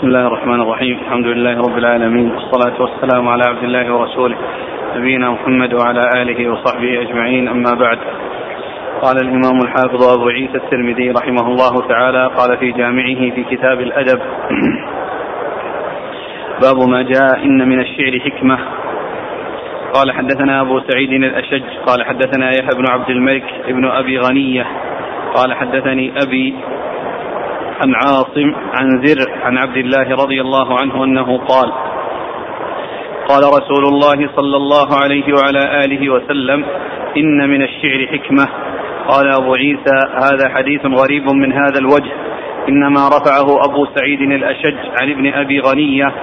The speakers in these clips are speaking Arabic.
بسم الله الرحمن الرحيم. الحمد لله رب العالمين. والصلاة والسلام على عبد الله ورسوله نبينا محمد وعلى آله وصحبه أجمعين. أما بعد قال الإمام الحافظ أبو عيسى الترمذي رحمه الله تعالى قال في جامعه في كتاب الأدب باب ما جاء إن من الشعر حكمة. قال حدثنا أبو سعيد الأشج قال حدثنا يحيى بن عبد الملك ابن أبي غنية قال حدثني أبي عن عاصم عن زر عن عبد الله رضي الله عنه أنه قال قال رسول الله صلى الله عليه وعلى آله وسلم إن من الشعر حكمة. قال أبو عيسى هذا حديث غريب من هذا الوجه. إنما رفعه أبو سعيد الأشج عن ابن أبي غنية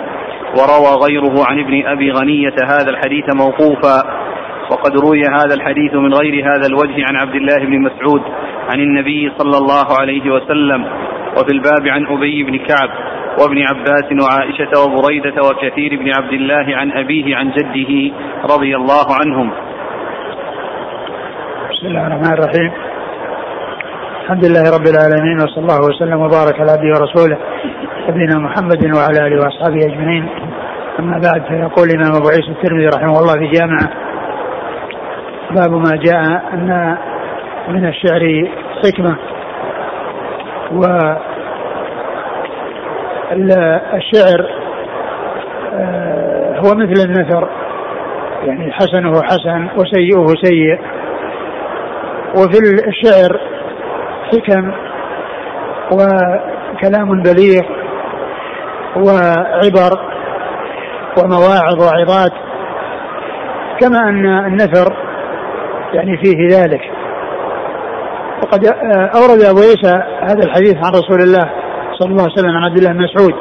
وروى غيره عن ابن أبي غنية هذا الحديث موقوفا. وقد روي هذا الحديث من غير هذا الوجه عن عبد الله بن مسعود عن النبي صلى الله عليه وسلم وفي الباب عن أبي بن كعب وابن عباس وعائشة وبريدة وكثير بن عبد الله عن أبيه عن جده رضي الله عنهم. بسم الله الرحمن الرحيم. الحمد لله رب العالمين وصلى الله وسلم وبارك على عبده ورسوله نبينا محمد وعلى آله وأصحابه أجمعين. أما بعد فيقول الإمام أبو عيسى الترمذي رحمه الله في جامعه باب ما جاء أن من الشعر حكمة و الشعر هو مثل النثر يعني حسنه حسن وسيئه سيء. وفي الشعر حكم وكلام بليغ وعبر ومواعظ وعظات كما أن النثر يعني فيه ذلك. وقد أورد أبو عيسى هذا الحديث عن رسول الله صلى الله عليه وسلم عن عبد الله بن مسعود.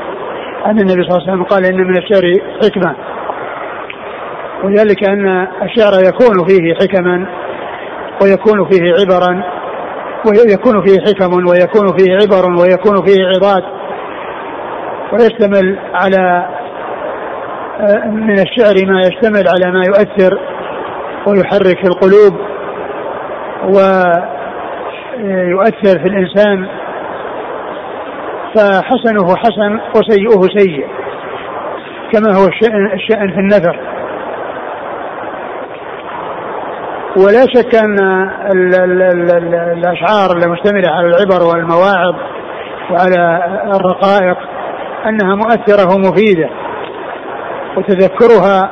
أن النبي صلى الله عليه وسلم قال إن من الشعر حكمة. وذلك أن الشعر يكون فيه حكما ويكون فيه عبرا ويكون فيه حكم ويكون فيه عبر ويكون فيه عظات ويشتمل على من الشعر ما يشتمل على ما يؤثر ويحرك القلوب ويؤثر في الإنسان فحسنه حسن وسيئه سيء كما هو الشأن, في النثر ولا شك أن ال ال ال ال الأشعار المشتملة على العبر والمواعظ وعلى الرقائق أنها مؤثرة ومفيدة وتذكرها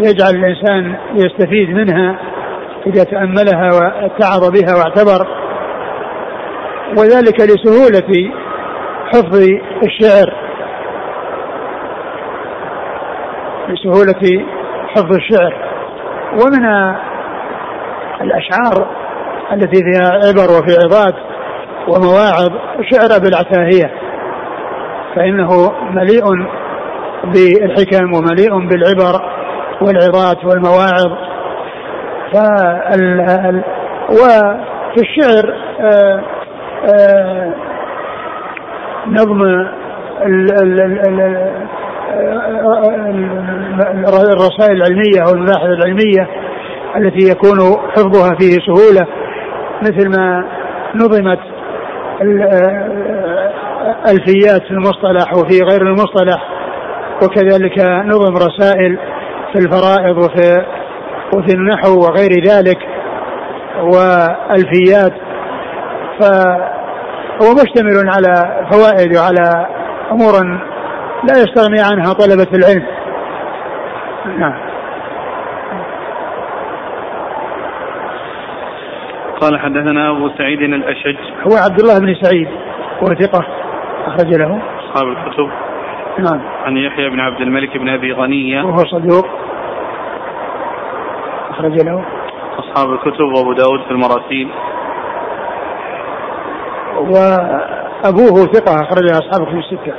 يجعل الإنسان يستفيد منها إذا تأملها واتعظ بها واعتبر. وذلك لسهولة حفظ الشعر. لسهولة حفظ الشعر. ومن الأشعار التي فيها عبر وفي عظات ومواعظ شعر بالعتاهية فإنه مليء بالحكم ومليء بالعبر. والعظات والمواعظ. فال وفي الشعر آآ آآ نظم الرسائل العلمية أو المباحث العلمية التي يكون حفظها فيه سهولة مثل ما نظمت ألفيات في المصطلح وفي غير المصطلح وكذلك نظم رسائل في الفرائض وفي وفي النحو وغير ذلك والفيات فهو مشتمل على فوائد وعلى أمور لا يستغني عنها طلبة العلم. نعم. قال حدثنا أبو سعيد الأشج. هو عبد الله بن سعيد وهو ثقة أخرج له. أصحاب الكتب. نعم. عن يحيى بن عبد الملك بن أبي غنية. وهو صدوق اخرج له أصحاب الكتب وأبو داود في المراسيل. وأبوه ثقة اخرج أصحاب الكتب الستة.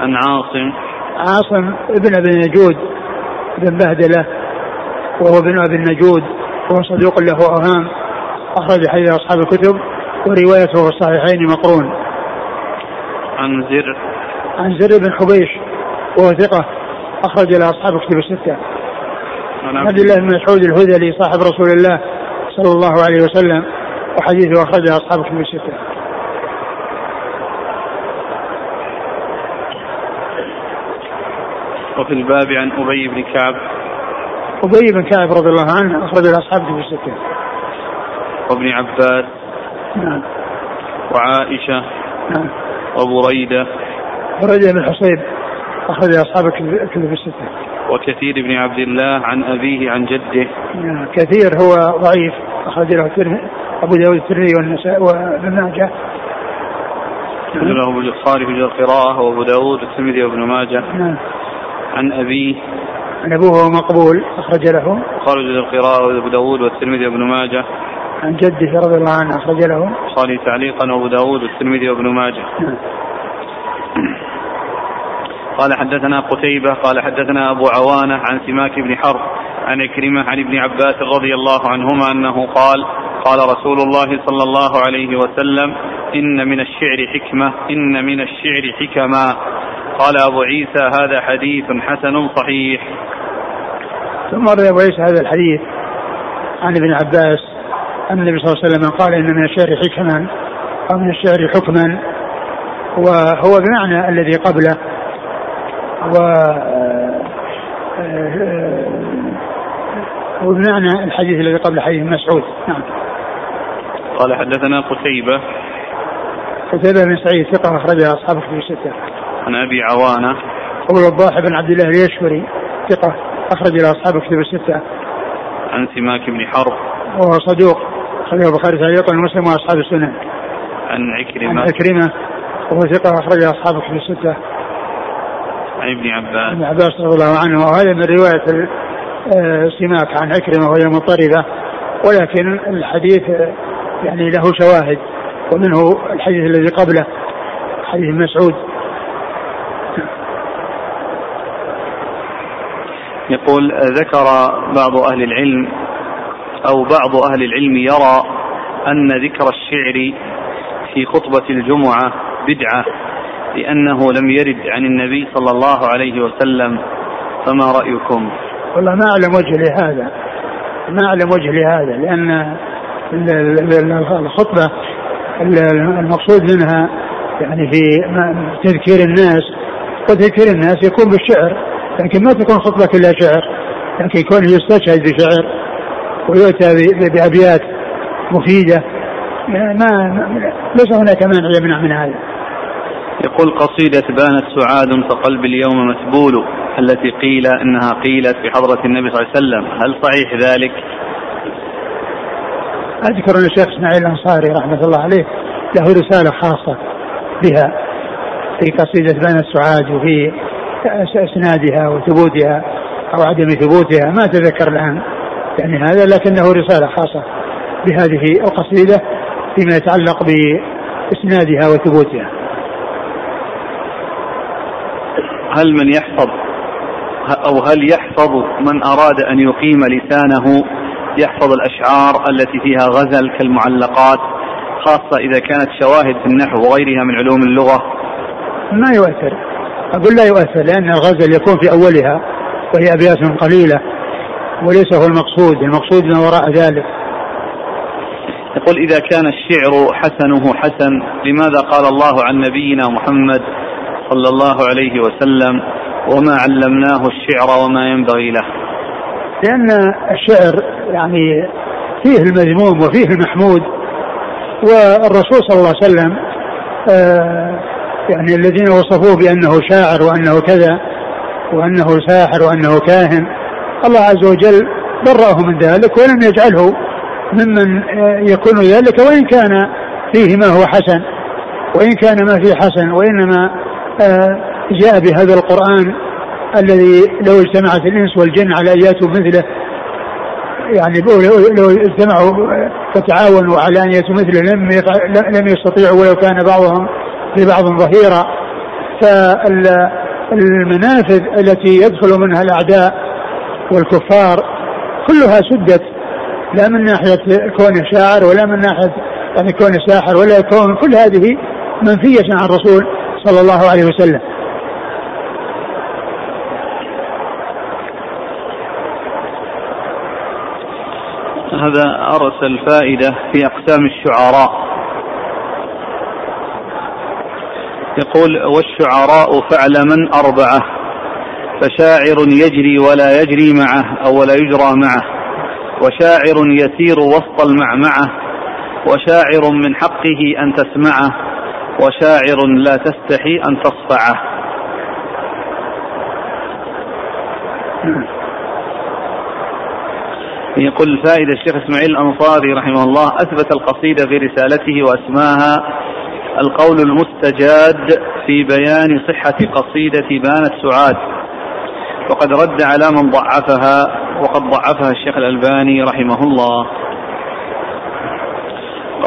عن عاصم. عاصم ابن أبي النجود بن بهدلة وهو ابن أبي النجود وهو صدوق له اوهام أخرج حديث أصحاب الكتب وروايته في الصحيحين مقرون. عن زر. عن زر بن حبيش وهو ثقة أخرج له أصحاب الكتب الستة. عن عبد الله بن مسعود الهذلي صاحب رسول الله صلى الله عليه وسلم وحديثه أخرجه أصحاب الكتب الستة. وفي الباب عن أبي بن كعب. أبي بن كعب رضي الله عنه أخرج الأصحاب في الستة. وابن عباس. نعم. وعائشة. نعم. وبريدة بريدة بن حصيب أخرج أصحاب الكتب الستة. وكثير بن عبد الله عن أبيه عن جده. نعم. كثير هو ضعيف أخرج له أبو داود الترمذي والنساء وابن ماجه. له البخاري في القراءة وأبو داود والترمذي وابن ماجه. نعم. عن أبيه. عن أبوه مقبول أخرج له. خارج القراءة وأبو داود والترمذي وابن ماجه. عن جده رضي الله عنه أخرج له. البخاري تعليقا وأبو داود والترمذي وابن ماجه. نعم. قال حدثنا قتيبة قال حدثنا أبو عوانة عن سماك بن حرب عن عكرمة عن ابن عباس رضي الله عنهما أنه قال قال رسول الله صلى الله عليه وسلم إن من الشعر حكمة إن من الشعر حكما قال أبو عيسى هذا حديث حسن صحيح. ثم روى أبو عيسى هذا الحديث عن ابن عباس أن النبي صلى الله عليه وسلم قال إن من الشعر حكما أو من الشعر حكما. وهو بمعنى الذي قبله. و وبمعنى الحديث الذي قبل حديث مسعود. نعم. قال حدثنا قتيبة. قتيبة بن سعيد ثقة أخرجها أصحاب في الستة. عن أبي عوانة. أبو الوضاح بن عبد الله اليشوري ثقة أخرج إلى أصحاب كتب الستة. عن سماك بن حرب. وهو صدوق. أخرجه البخاري تعليقا ومسلم وأصحاب السنن عن عكرمة. عن عكرمة. وهو ثقة أخرج أصحاب كتب الستة. عن ابن عباس. ابن عباس رضي الله عنه وهذا من رواية آه، سماك عن عكرمة وهي مضطربة ولكن الحديث يعني له شواهد ومنه الحديث الذي قبله حديث مسعود. يقول ذكر بعض أهل العلم أو بعض أهل العلم يرى أن ذكر الشعر في خطبة الجمعة بدعة. لأنه لم يرد عن النبي صلى الله عليه وسلم فما رأيكم؟ والله ما أعلم وجه لهذا. ما أعلم وجه لهذا لأن الخطبة المقصود منها يعني في تذكير الناس وتذكير الناس يكون بالشعر لكن ما تكون خطبة كلها شعر لكن يكون يستشهد بشعر ويؤتى بأبيات مفيدة. ما ليس هناك مانع يمنع من هذا. يقول قصيدة بانت سعاد فقلب اليوم مسبول التي قيل إنها قيلت في حضرة النبي صلى الله عليه وسلم، هل صحيح ذلك؟ أذكر أن الشيخ إسماعيل الأنصاري رحمة الله عليه له رسالة خاصة بها في قصيدة بانت سعاد وفي إسنادها وثبوتها أو عدم ثبوتها ما أتذكر الآن يعني هذا لكنه رسالة خاصة بهذه القصيدة فيما يتعلق بإسنادها وثبوتها. هل من يحفظ أو هل يحفظ من أراد أن يقيم لسانه يحفظ الأشعار التي فيها غزل كالمعلقات خاصة إذا كانت شواهد في النحو وغيرها من علوم اللغة؟ ما يؤثر. أقول لا يؤثر لأن الغزل يكون في أولها وهي أبيات قليلة وليس هو المقصود. المقصود ما وراء ذلك. يقول إذا كان الشعر حسنه حسن لماذا قال الله عن نبينا محمد صلى الله عليه وسلم وما علمناه الشعر وما ينبغي له. لأن الشعر يعني فيه المذموم وفيه المحمود والرسول صلى الله عليه وسلم آه يعني الذين وصفوه بأنه شاعر وأنه كذا وأنه ساحر وأنه كاهن الله عز وجل برأه من ذلك ولم يجعله ممن يكون ذلك وإن كان فيه ما هو حسن وإن كان ما فيه حسن وإنما آه، جاء بهذا القرآن الذي لو اجتمعت الإنس والجن على أن يأتوا مثله يعني لو اجتمعوا فتعاونوا على أن يأتوا مثله لم لم يستطيعوا ولو كان بعضهم لبعض ظهيرا. فالمنافذ التي يدخل منها الأعداء والكفار كلها سدت لا من ناحية كونه شاعر ولا من ناحية يعني كونه ساحر ولا كون كل هذه منفية عن الرسول. صلى الله عليه وسلم. هذا أرسل فائدة في أقسام الشعراء. يقول والشعراء فعل من أربعة فشاعر يجري ولا يجري معه أو ولا يجرى معه وشاعر يسير وسط المعمعة وشاعر من حقه أن تسمعه وشاعر لا تستحي أن تصفعه يقول الفائدة الشيخ إسماعيل الأنصاري رحمه الله أثبت القصيدة في رسالته وأسماها القول المستجاد في بيان صحة قصيدة بانت سعاد. وقد رد على من ضعفها وقد ضعفها الشيخ الألباني رحمه الله.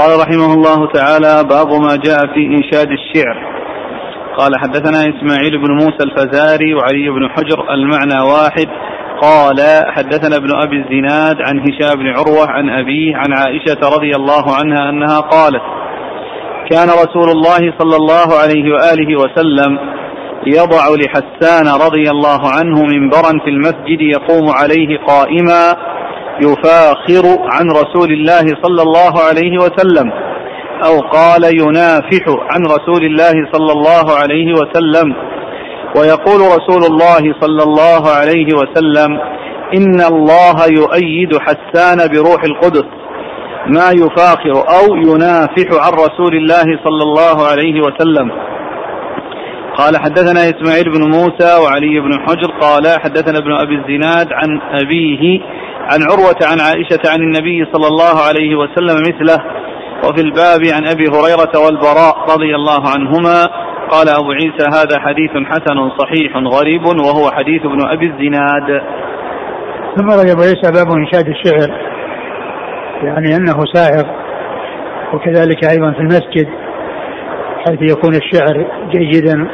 قال رحمه الله تعالى باب ما جاء في إنشاد الشعر. قال حدثنا إسماعيل بن موسى الفزاري وعلي بن حجر المعنى واحد. قال حدثنا ابن أبي الزناد عن هشام بن عروة عن أبيه عن عائشة رضي الله عنها أنها قالت كان رسول الله صلى الله عليه وآله وسلم يضع لحسان رضي الله عنه منبرا في المسجد يقوم عليه قائما يفاخر عن رسول الله صلى الله عليه وسلم أو قال ينافح عن رسول الله صلى الله عليه وسلم. ويقول رسول الله صلى الله عليه وسلم إن الله يؤيد حسان بروح القدس. ما يفاخر أو ينافح عن رسول الله صلى الله عليه وسلم. قال حدثنا إسماعيل بن موسى وعلي بن حجر قال حدثنا ابن أبي الزناد عن أبيه عن عروة عن عائشة عن النبي صلى الله عليه وسلم مثله وفي الباب عن أبي هريرة والبراء رضي الله عنهما قال أبو عيسى هذا حديث حسن صحيح غريب وهو حديث ابن أبي الزناد. ثم روي أبو عيسى باب إنشاد الشعر يعني أنه سائغ وكذلك أيضا في المسجد حيث يكون الشعر جيدا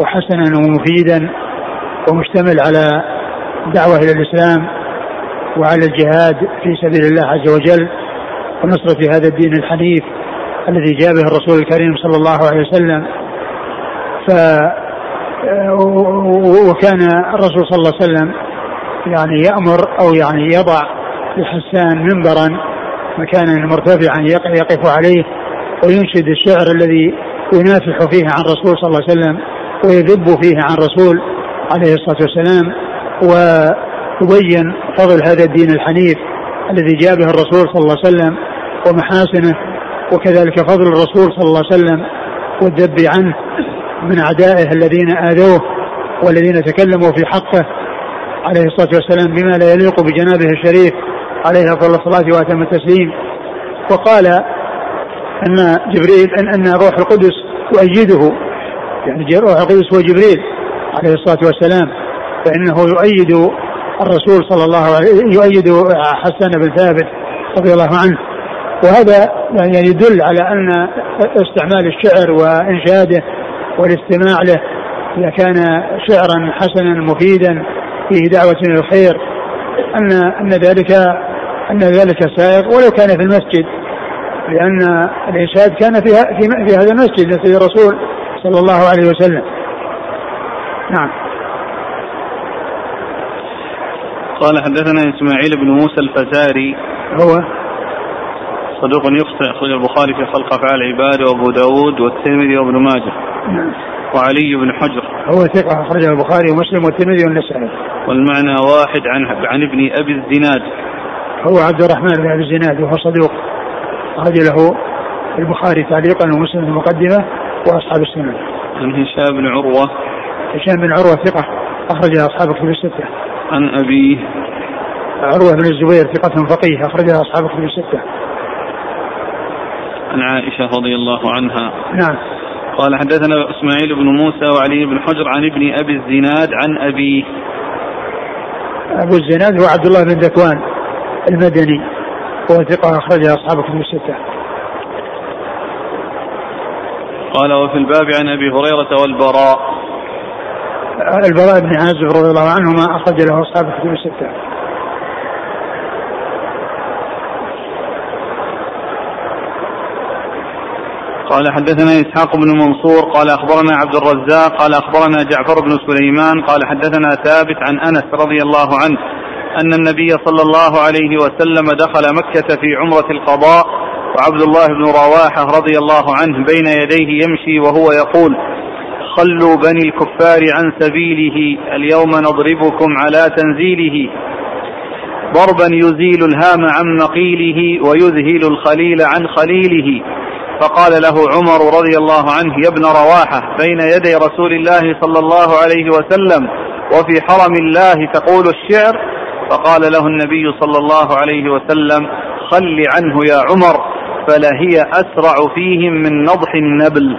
وحسنا ومفيدا ومشتمل على دعوة إلى الإسلام. وعلى الجهاد في سبيل الله عز وجل ونصرة هذا الدين الحنيف الذي جاء به الرسول الكريم صلى الله عليه وسلم. ف وكان الرسول صلى الله عليه وسلم يعني يأمر أو يعني يضع لحسان منبرا مكانا مرتفعا يقف عليه وينشد الشعر الذي ينافح فيه عن رسول صلى الله عليه وسلم ويذب فيه عن رسول عليه الصلاة والسلام. ويبين فضل هذا الدين الحنيف الذي جاء به الرسول صلى الله عليه وسلم ومحاسنه وكذلك فضل الرسول صلى الله عليه وسلم والذب عنه من أعدائه الذين آذوه والذين تكلموا في حقه عليه الصلاة والسلام بما لا يليق بجنابه الشريف عليه أفضل الصلاة وأتم التسليم. وقال أن جبريل أن, أن روح القدس يؤيده يعني روح القدس هو جبريل عليه الصلاة والسلام فإنه يؤيد الرسول صلى الله عليه يؤيد حسان بن ثابت رضي الله عنه. وهذا يعني يدل على أن استعمال الشعر وإنشاده والاستماع له إذا كان شعرا حسنا مفيدا فيه دعوة إلى الخير أن أن ذلك أن ذلك سائغ. ولو كان في المسجد لأن الإنشاد كان في في, في هذا المسجد مسجد الرسول صلى الله عليه وسلم. نعم. قال حدثنا إسماعيل بن موسى الفزاري. هو صدوق يخطئ أخرج البخاري في خلق أفعال العباد وأبو داود والترمذي وابن ماجه. نعم وعلي بن حجر. هو ثقة أخرجه البخاري ومسلم والترمذي والنسائي. والمعنى واحد عن عن ابن أبي الزناد. هو عبد الرحمن بن أبي الزناد وهو صدوق. أخرج له البخاري تعليقا ومسلم المقدمة وأصحاب السنن عن هشام بن عروة. هشام بن عروة ثقة أخرجها أصحاب الكتب الستة. عن أبيه عروة بن الزبير ثقة فقيه أخرجها أصحاب الكتب الستة. عن عائشة رضي الله عنها. نعم. قال حدثنا إسماعيل بن موسى وعلي بن حجر عن ابن أبي الزناد عن أبيه أبو الزناد هو عبد الله بن ذكوان المدني هو ثقة أخرجها أصحاب الكتب الستة. قال وفي الباب عن أبي هريرة والبراء. البراء بن عازب رضي الله عنهما أخرج له أصحاب الكتب الستة. قال حدثنا إسحاق بن منصور قال أخبرنا عبد الرزاق قال أخبرنا جعفر بن سليمان قال حدثنا ثابت عن أنس رضي الله عنه أن النبي صلى الله عليه وسلم دخل مكة في عمرة القضاء وعبد الله بن رواحة رضي الله عنه بين يديه يمشي وهو يقول خلوا بني الكفار عن سبيله اليوم نضربكم على تنزيله. ضربا يزيل الهام عن مقيله ويذهل الخليل عن خليله. فقال له عمر رضي الله عنه يا ابن رواحة بين يدي رسول الله صلى الله عليه وسلم وفي حرم الله تقول الشعر؟ فقال له النبي صلى الله عليه وسلم خل عنه يا عمر فلهي أسرع فيهم من نضح النبل.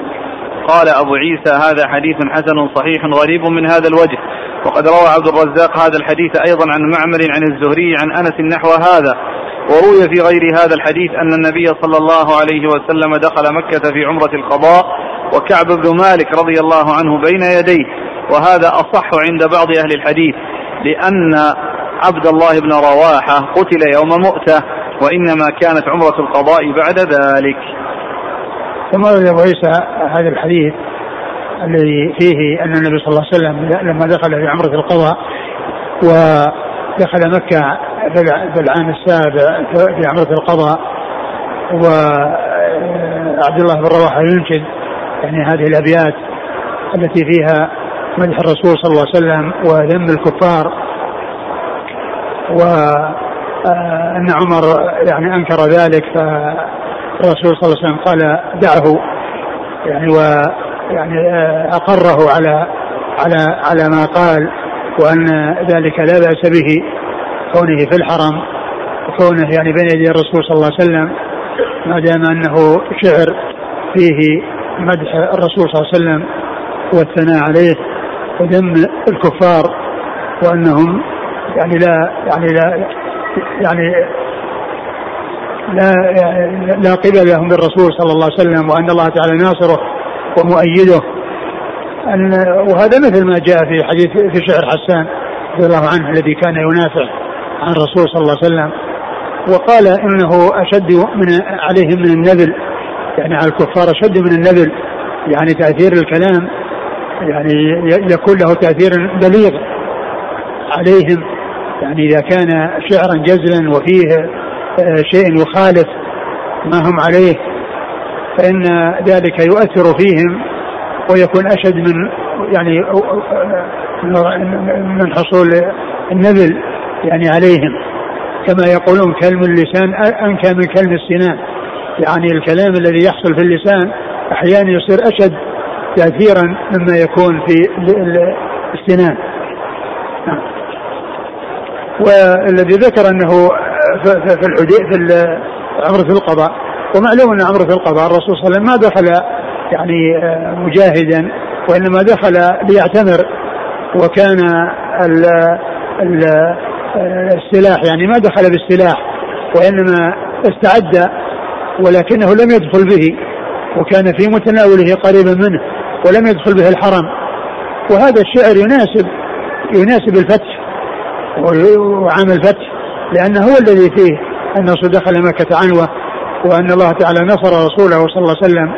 قال أبو عيسى هذا حديث حسن صحيح غريب من هذا الوجه. وقد روى عبد الرزاق هذا الحديث أيضا عن معمر عن الزهري عن أنس نحو هذا. وروي في غير هذا الحديث أن النبي صلى الله عليه وسلم دخل مكة في عمرة القضاء وكعب بن مالك رضي الله عنه بين يديه. وهذا أصح عند بعض أهل الحديث لأن عبد الله بن رواحة قتل يوم مؤتة وإنما كانت عمرة القضاء بعد ذلك. ثم ورد أبو عيسى هذا الحديث الذي فيه أن النبي صلى الله عليه وسلم لما دخل في عمرة القضاء ودخل مكة في العام السابع في عمرة القضاء وعبد الله بن رواحة ينشد يعني هذه الأبيات التي فيها مدح الرسول صلى الله عليه وسلم وذم الكفار وأن عمر يعني أنكر ذلك فالرسول صلى الله عليه وسلم قال دعه يعني ويعني أقره على على على ما قال وأن ذلك لا بأس به كونه في الحرم وكونه يعني بين يدي الرسول صلى الله عليه وسلم ما دام أنه شعر فيه مدح الرسول صلى الله عليه وسلم والثناء عليه وذم الكفار وأنهم يعني لا يعني لا يعني لا لا قبل لهم بالرسول صلى الله عليه وسلم وأن الله تعالى ناصره ومؤيده. أن وهذا مثل ما جاء في حديث في شعر حسان رضي الله عنه الذي كان ينافع عن الرسول صلى الله عليه وسلم. وقال إنه أشد من عليهم من النبل يعني على الكفار أشد من النبل يعني تأثير الكلام. يعني يكون له تأثير بليغ عليهم. يعني إذا كان شعرا جزلا وفيه شيء يخالف ما هم عليه فإن ذلك يؤثر فيهم ويكون أشد من يعني من حصول النبل يعني عليهم. كما يقولون كلم اللسان أنكى من كلم السنان. يعني الكلام الذي يحصل في اللسان أحيانا يصير أشد تاثيرا مما يكون في السنان. نعم. والذي ذكر أنه في الحديث في عمرة القضاء. ومعلوم أن عمرة القضاء الرسول صلى الله عليه وسلم ما دخل يعني آه، مجاهدا وإنما دخل ليعتمر وكان ال ال السلاح يعني ما دخل بالسلاح وإنما استعد ولكنه لم يدخل به وكان في متناوله قريبا منه ولم يدخل به الحرم. وهذا الشعر يناسب يناسب الفتح وعام الفتح. لأنه هو الذي فيه أن الرسول دخل مكة عنوة وأن الله تعالى نصر رسوله صلى الله عليه وسلم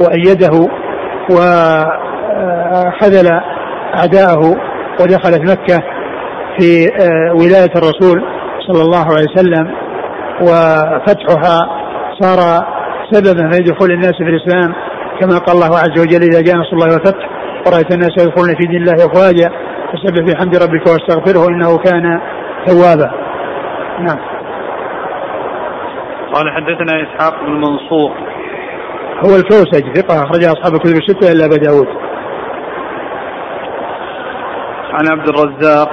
وأيده وخذل أعداءه ودخلت مكة في ولاية الرسول صلى الله عليه وسلم وفتحها صار سببا في دخول الناس في الإسلام. كما قال الله عز وجل إذا جاء نصر الله والفتح ورأيت الناس يدخلون في دين الله أفواجا فسبح بحمد ربك واستغفره إنه كان توابا. نعم. قال حدثنا إسحاق بن منصور. هو الكوسج ثقة أخرج أصحاب الكتب الستة إلا أبا داود. عن عبد الرزاق.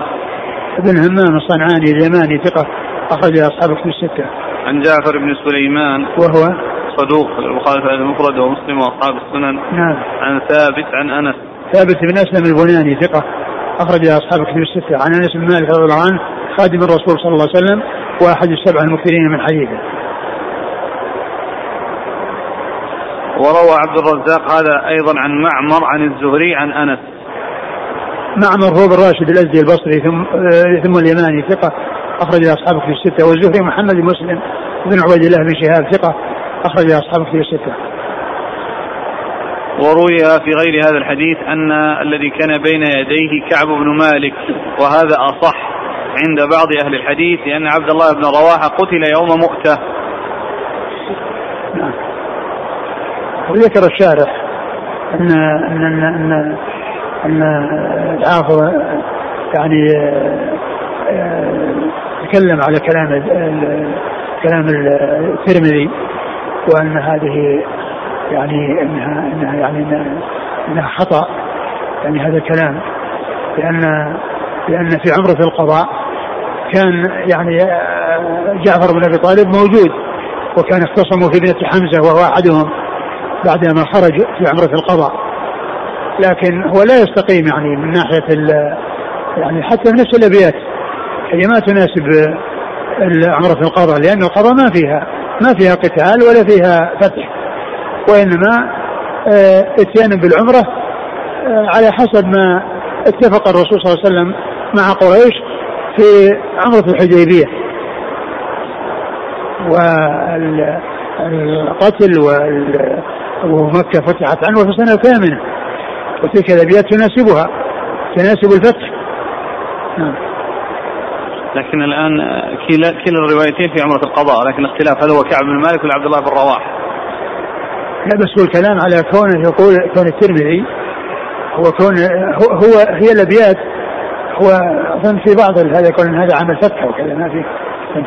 بن همام الصنعاني اليماني ثقة أخرج أصحاب الكتب الستة. عن جعفر بن سليمان. وهو؟ صدوق البخاري المفرد ومسلم وأصحاب السنن. نعم. عن ثابت عن أنس. ثابت بن أسلم البناني ثقة اخرج أصحاب كتب الستة. عن أنس بن مالك رضي الله عنه خادم الرسول صلى الله عليه وسلم واحد السبع المكثرين من حديثه. وروى عبد الرزاق هذا أيضا عن معمر عن الزهري عن أنس. معمر هو بن راشد الأزدي البصري ثم آه، ثم اليماني ثقة أخرج اصحاب كتب الستة والزهري محمد بن مسلم بن عبيد الله بن شهاب ثقة أخرج أصحاب كتب الستة. وروي في غير هذا الحديث أن الذي كان بين يديه كعب بن مالك وهذا أصح عند بعض أهل الحديث لأن عبد الله بن رواحة قتل يوم مؤتة. نعم. وذكر الشارح أن أن أن, أن أن الحافظ يعني تكلم على كلام كلام الترمذي وأن هذه يعني انها إنها يعني إنها خطأ. يعني هذا الكلام. لأن لأن في عمرة القضاء كان يعني جعفر بن أبي طالب موجود وكان اختصموا في ابنه حمزة وهو أحدهم بعدما خرج في عمرة القضاء. لكن هو لا يستقيم يعني من ناحية يعني حتى نفس الأبيات. هي ما تناسب عمرة القضاء لأن القضاء ما فيها ما فيها قتال ولا فيها فتح. وإنما آه، اتيان بالعمرة آه، على حسب ما اتفق الرسول صلى الله عليه وسلم مع قريش في عمرة الحديبية. والقتل ومكة فتحت عنه في السنة الثامنة. وتلك الأبيات تناسبها تناسب الفتح نعم. لكن الآن كلا كلا الروايتين في عمرة القضاء لكن اختلاف هل هو كعب بن مالك ولا عبد الله بن رواح؟ لا بس هو الكلام على كونه يقول كون الترمذي هو كون هو, هو هي الأبيات هو أظن في بعض هذا يقول هذا عمل فتح وكذا ما في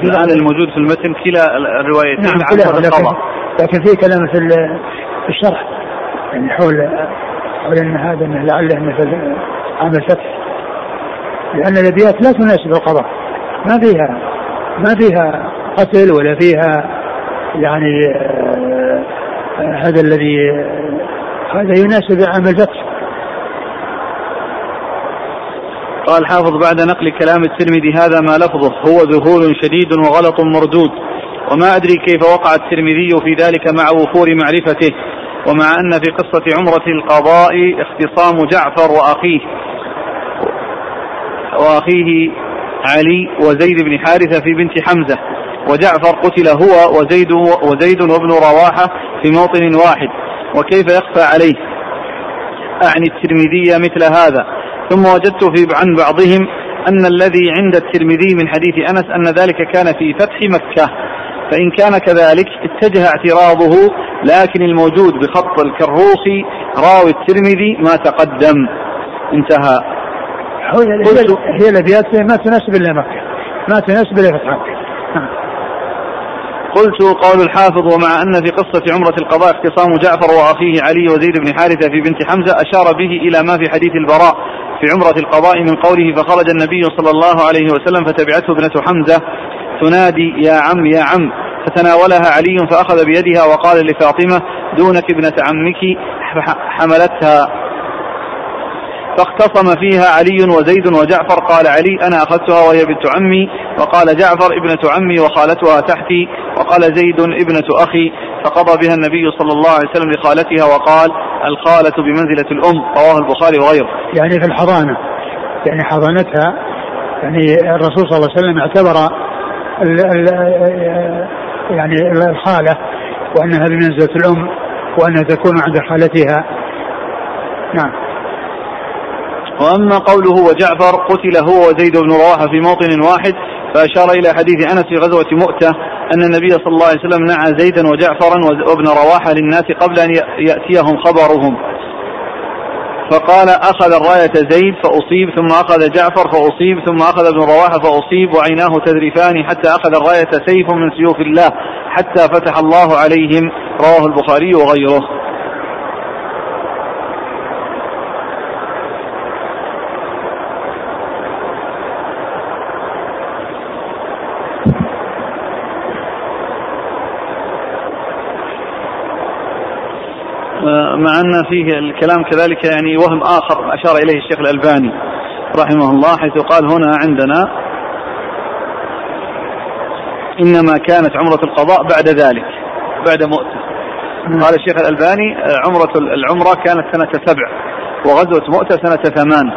في هذا الموجود في المتن كلا الروايتين نعم كلا لكن, لكن في كلام في الشرح يعني حول حول إن هذا انه لعله انه عمل فتح. لأن الأبيات لا تناسب القضاء. ما فيها ما فيها قتل ولا فيها يعني آه، هذا الذي هذا يناسب عمل فتح. قال حافظ بعد نقل كلام الترمذي هذا ما لفظه. هو ذهول شديد وغلط مردود. وما أدري كيف وقع الترمذي في ذلك مع وفور معرفته ومع أن في قصة عمرة القضاء اختصام جعفر وأخيه وأخيه علي وزيد بن حارثة في بنت حمزة. وجعفر قتل هو وزيد وزيد وابن رواحة في موطن واحد. وكيف يخفى عليه؟ أعني الترمذي مثل هذا. ثم وجدت في عن بعضهم أن الذي عند الترمذي من حديث أنس أن ذلك كان في فتح مكة فإن كان كذلك اتجه اعتراضه لكن الموجود بخط الكروخي راوي الترمذي ما تقدم. انتهى. هي, هي الأبيات ما تناسب إلا مكة ما تناسب إلا فتح مكة. نعم. قلت قول الحافظ ومع أن في قصة عمرة القضاء اختصام جعفر وأخيه علي وزيد بن حارثة في بنت حمزة أشار به إلى ما في حديث البراء في عمرة القضاء من قوله فخرج النبي صلى الله عليه وسلم فتبعته ابنة حمزة تنادي يا عم يا عم فتناولها علي فأخذ بيدها وقال لفاطمة دونك ابنة عمك حملتها فاختصم فيها علي وزيد وجعفر قال علي أنا أخذتها وهي بنت عمي وقال جعفر ابنة عمي وخالتها تحتي وقال زيد ابنة أخي فقضى بها النبي صلى الله عليه وسلم لخالتها وقال الخالة بمنزلة الأم رواه البخاري وغيره. يعني في الحضانة يعني حضانتها يعني الرسول صلى الله عليه وسلم اعتبر ال ال يعني الخالة وأنها بمنزلة الأم وأنها تكون عند خالتها. نعم. وأما قوله وجعفر قتل هو وزيد بن رواحة في موطن واحد فأشار إلى حديث أنس في غزوة مؤتة أن النبي صلى الله عليه وسلم نعى زيدا وجعفرا وابن رواحة للناس قبل أن يأتيهم خبرهم. فقال أخذ الراية زيد فأصيب ثم أخذ جعفر فأصيب ثم أخذ ابن رواحة فأصيب وعيناه تذرفان حتى أخذ الراية سيف من سيوف الله حتى فتح الله عليهم. رواه البخاري وغيره. مع أن فيه الكلام كذلك يعني وهم آخر أشار إليه الشيخ الألباني رحمه الله حيث قال هنا عندنا إنما كانت عمرة القضاء بعد ذلك بعد مؤتة قال الشيخ الألباني عمرة العمرة كانت سنة سبع وغزوة مؤتة سنة ثمان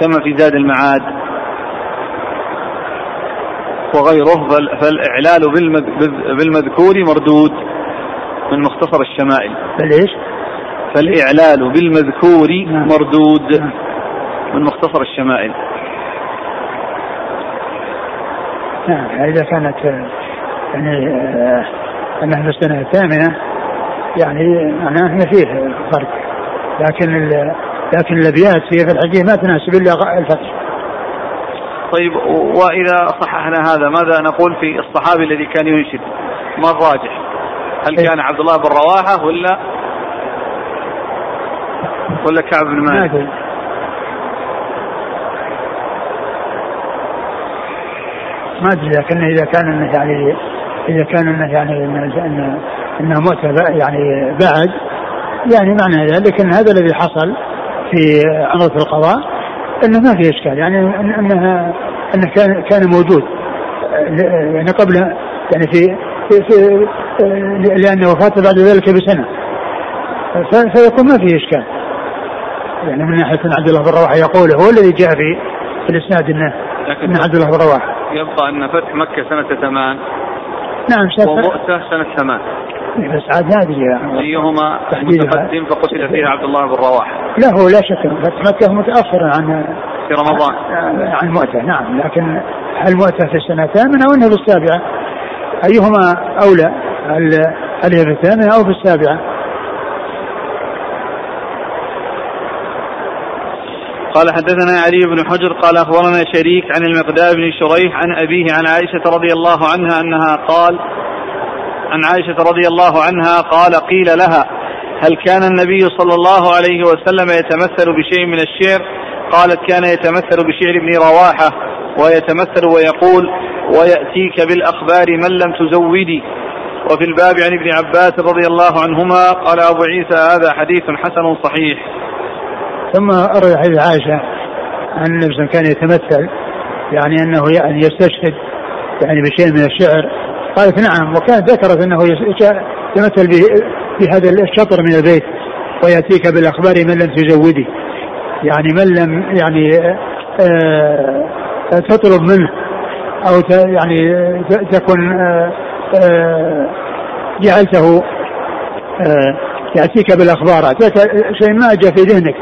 كما في زاد المعاد وغيره فالإعلال بالمذكور مردود من مختصر الشمائل. ليش؟ فالإعلال بالمذكور. مردود نعم. من مختصر الشمائل نعم إذا كانت يعني آه، أنها في السنة الثامنة يعني معناه أن فيه فرق لكن لكن الأبيات في الحديث ما تناسب إلا الفتح طيب وإذا صححنا هذا ماذا نقول في الصحابي الذي كان ينشد ما الراجح هل إيه. كان عبد الله بن رواحة ولا ولا كعب بن مالك؟ ما أدري لكن إذا كان انه يعني إذا كان انه يعني انه إنه مؤتى يعني بعد. يعني معنى ذلك ان هذا الذي حصل في عمرة القضاء إنه ما في إشكال. يعني انها انه كان كان موجود. يعني قبل يعني في في, في لأن وفاته بعد ذلك بسنة. فيكون ما في إشكال. يعني من ناحية عبد الله بن رواحة يقول هو الذي جاء في الإسناد إنه ان عبد الله بن رواحة. يبقى أن فتح مكة سنة ثمان. نعم ومؤتة سنة ثمان. بس عاد هذه أيهما متقدم فقتل فيها عبد الله بن رواحة. لا هو لا شك فتح مكة متأخر عن في رمضان. عن مؤتة نعم. لكن هل مؤتة في السنة الثامنة أو أنها في السابعة؟ أيهما أولى؟ هل هي في الثامنة أو في السابعة؟ قال حدثنا علي بن حجر قال أخبرنا شريك عن المقداد بن شريح عن أبيه عن عائشة رضي الله عنها أنها قال عن عائشة رضي الله عنها قال قيل لها هل كان النبي صلى الله عليه وسلم يتمثل بشيء من الشعر؟ قالت كان يتمثل بشعر ابن رواحة ويتمثل ويقول ويأتيك بالأخبار من لم تزودي. وفي الباب عن ابن عباس رضي الله عنهما قال أبو عيسى هذا حديث حسن صحيح. ثم أروي حديث عائشة أن النبي كان يتمثل يعني أنه يعني يستشهد يعني بشيء من الشعر. قالت نعم وكانت ذكرت أنه يتمثل بهذا الشطر من البيت ويأتيك بالأخبار من لم تزودي يعني من لم يعني آه تطلب منه أو يعني تكن آه آه جعلته آه يأتيك بالأخبار. أتاك شيء ما جاء في ذهنك.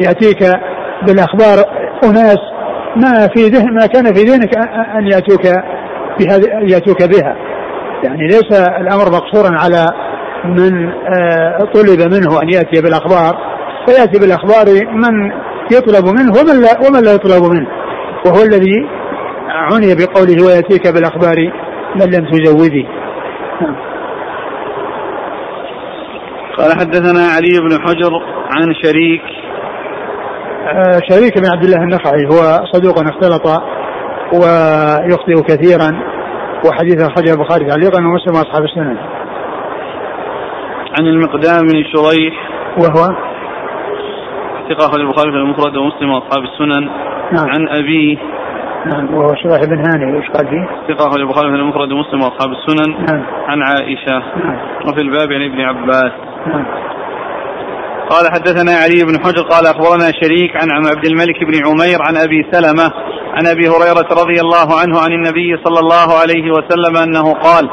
يأتيك بالأخبار أناس ما في ذهن ما كان في ذهنك أن يأتوك بهذه يأتوك بها. يعني ليس الأمر مقصورا على من آه، طلب منه أن يأتي بالأخبار. فيأتي بالأخبار من يطلب منه ومن لا, ومن لا يطلب منه. وهو الذي عني بقوله ويأتيك بالأخبار من لم تزودي قال حدثنا علي بن حجر عن شريك شريك بن عبد الله النخعي هو صدوق اختلط ويخطئ كثيرا وحديث أخرجه البخاري تعليقا ومسلم وأصحاب السنن. عن المقدام بن شريح وهو ثقة أخرج البخاري في المفرد ومسلم وأصحاب السنن نعم. عن أبيه نعم وهو شريح بن هاني إيش قال فيه؟ ثقة أخرج البخاري في المفرد ومسلم وأصحاب السنن نعم. عن عائشة نعم. وفي الباب عن ابن عباس نعم. قال حدثنا علي بن حجر قال أخبرنا شريك عن عبد الملك بن عمير عن أبي سلمة عن أبي هريرة رضي الله عنه عن النبي صلى الله عليه وسلم أنه قال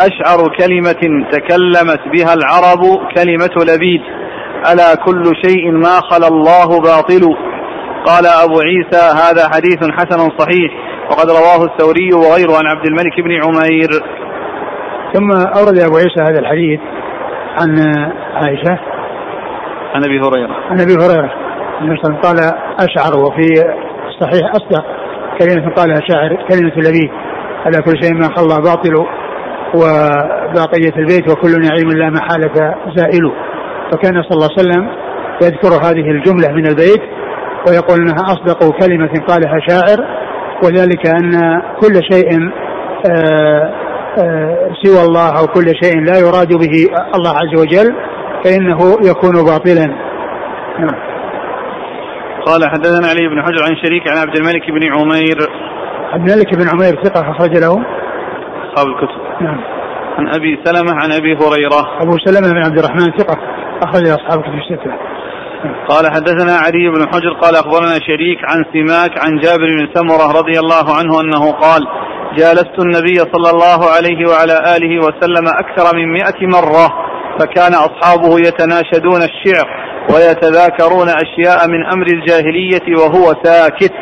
أشعر كلمة تكلمت بها العرب كلمة لبيد ألا كل شيء ما خلا الله باطل؟ قال أبو عيسى هذا حديث حسن صحيح وقد رواه الثوري وغيره عن عبد الملك بن عمير. ثم أورد أبو عيسى هذا الحديث عن عائشة عن أبي هريرة. عن أبي هريرة. النبي صلى الله عليه وسلم قال أشعر وفي صحيح أصدق. كلمة قالها شاعر كلمة الذي على كل شيء ما خلى باطل وباقية البيت وكل نعيم لا محالة زائل. فكان صلى الله عليه وسلم يذكر هذه الجملة من البيت ويقول إنها أصدق كلمة قالها شاعر وذلك أن كل شيء آآ آآ سوى الله أو كل شيء لا يراد به الله عز وجل. فإنه يكون باطلا. نعم. قال حدثنا علي بن حجر عن شريك عن عبد الملك بن عمير. عبد الملك بن عمير ثقة أخرج له. أصحاب الكتب. نعم. عن أبي سلمة عن أبي هريرة. أبو سلمة بن عبد الرحمن ثقة أخرج أصحاب الكتب الستة. قال حدثنا علي بن حجر قال أخبرنا شريك عن سماك عن جابر بن سمرة رضي الله عنه أنه قال جالست النبي صلى الله عليه وعلى آله وسلم أكثر من مئة مرة. فكان أصحابه يتناشدون الشعر ويتذاكرون أشياء من أمر الجاهلية وهو ساكت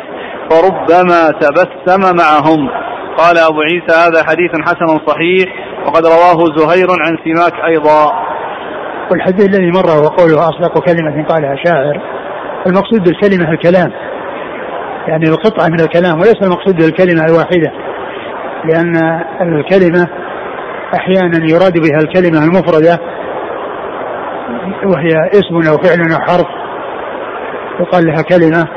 فربما تبسم معهم. قال أبو عيسى هذا حديث حسن صحيح وقد رواه زهير عن سماك أيضا. والحديث الذي مر وقوله أصدق كلمة قالها شاعر المقصود بالكلمة الكلام. يعني القطعة من الكلام وليس المقصود بالكلمة الواحدة لأن الكلمة أحيانا يراد بها الكلمة المفردة وهي اسم أو فعل أو حرف. يقال لها كلمة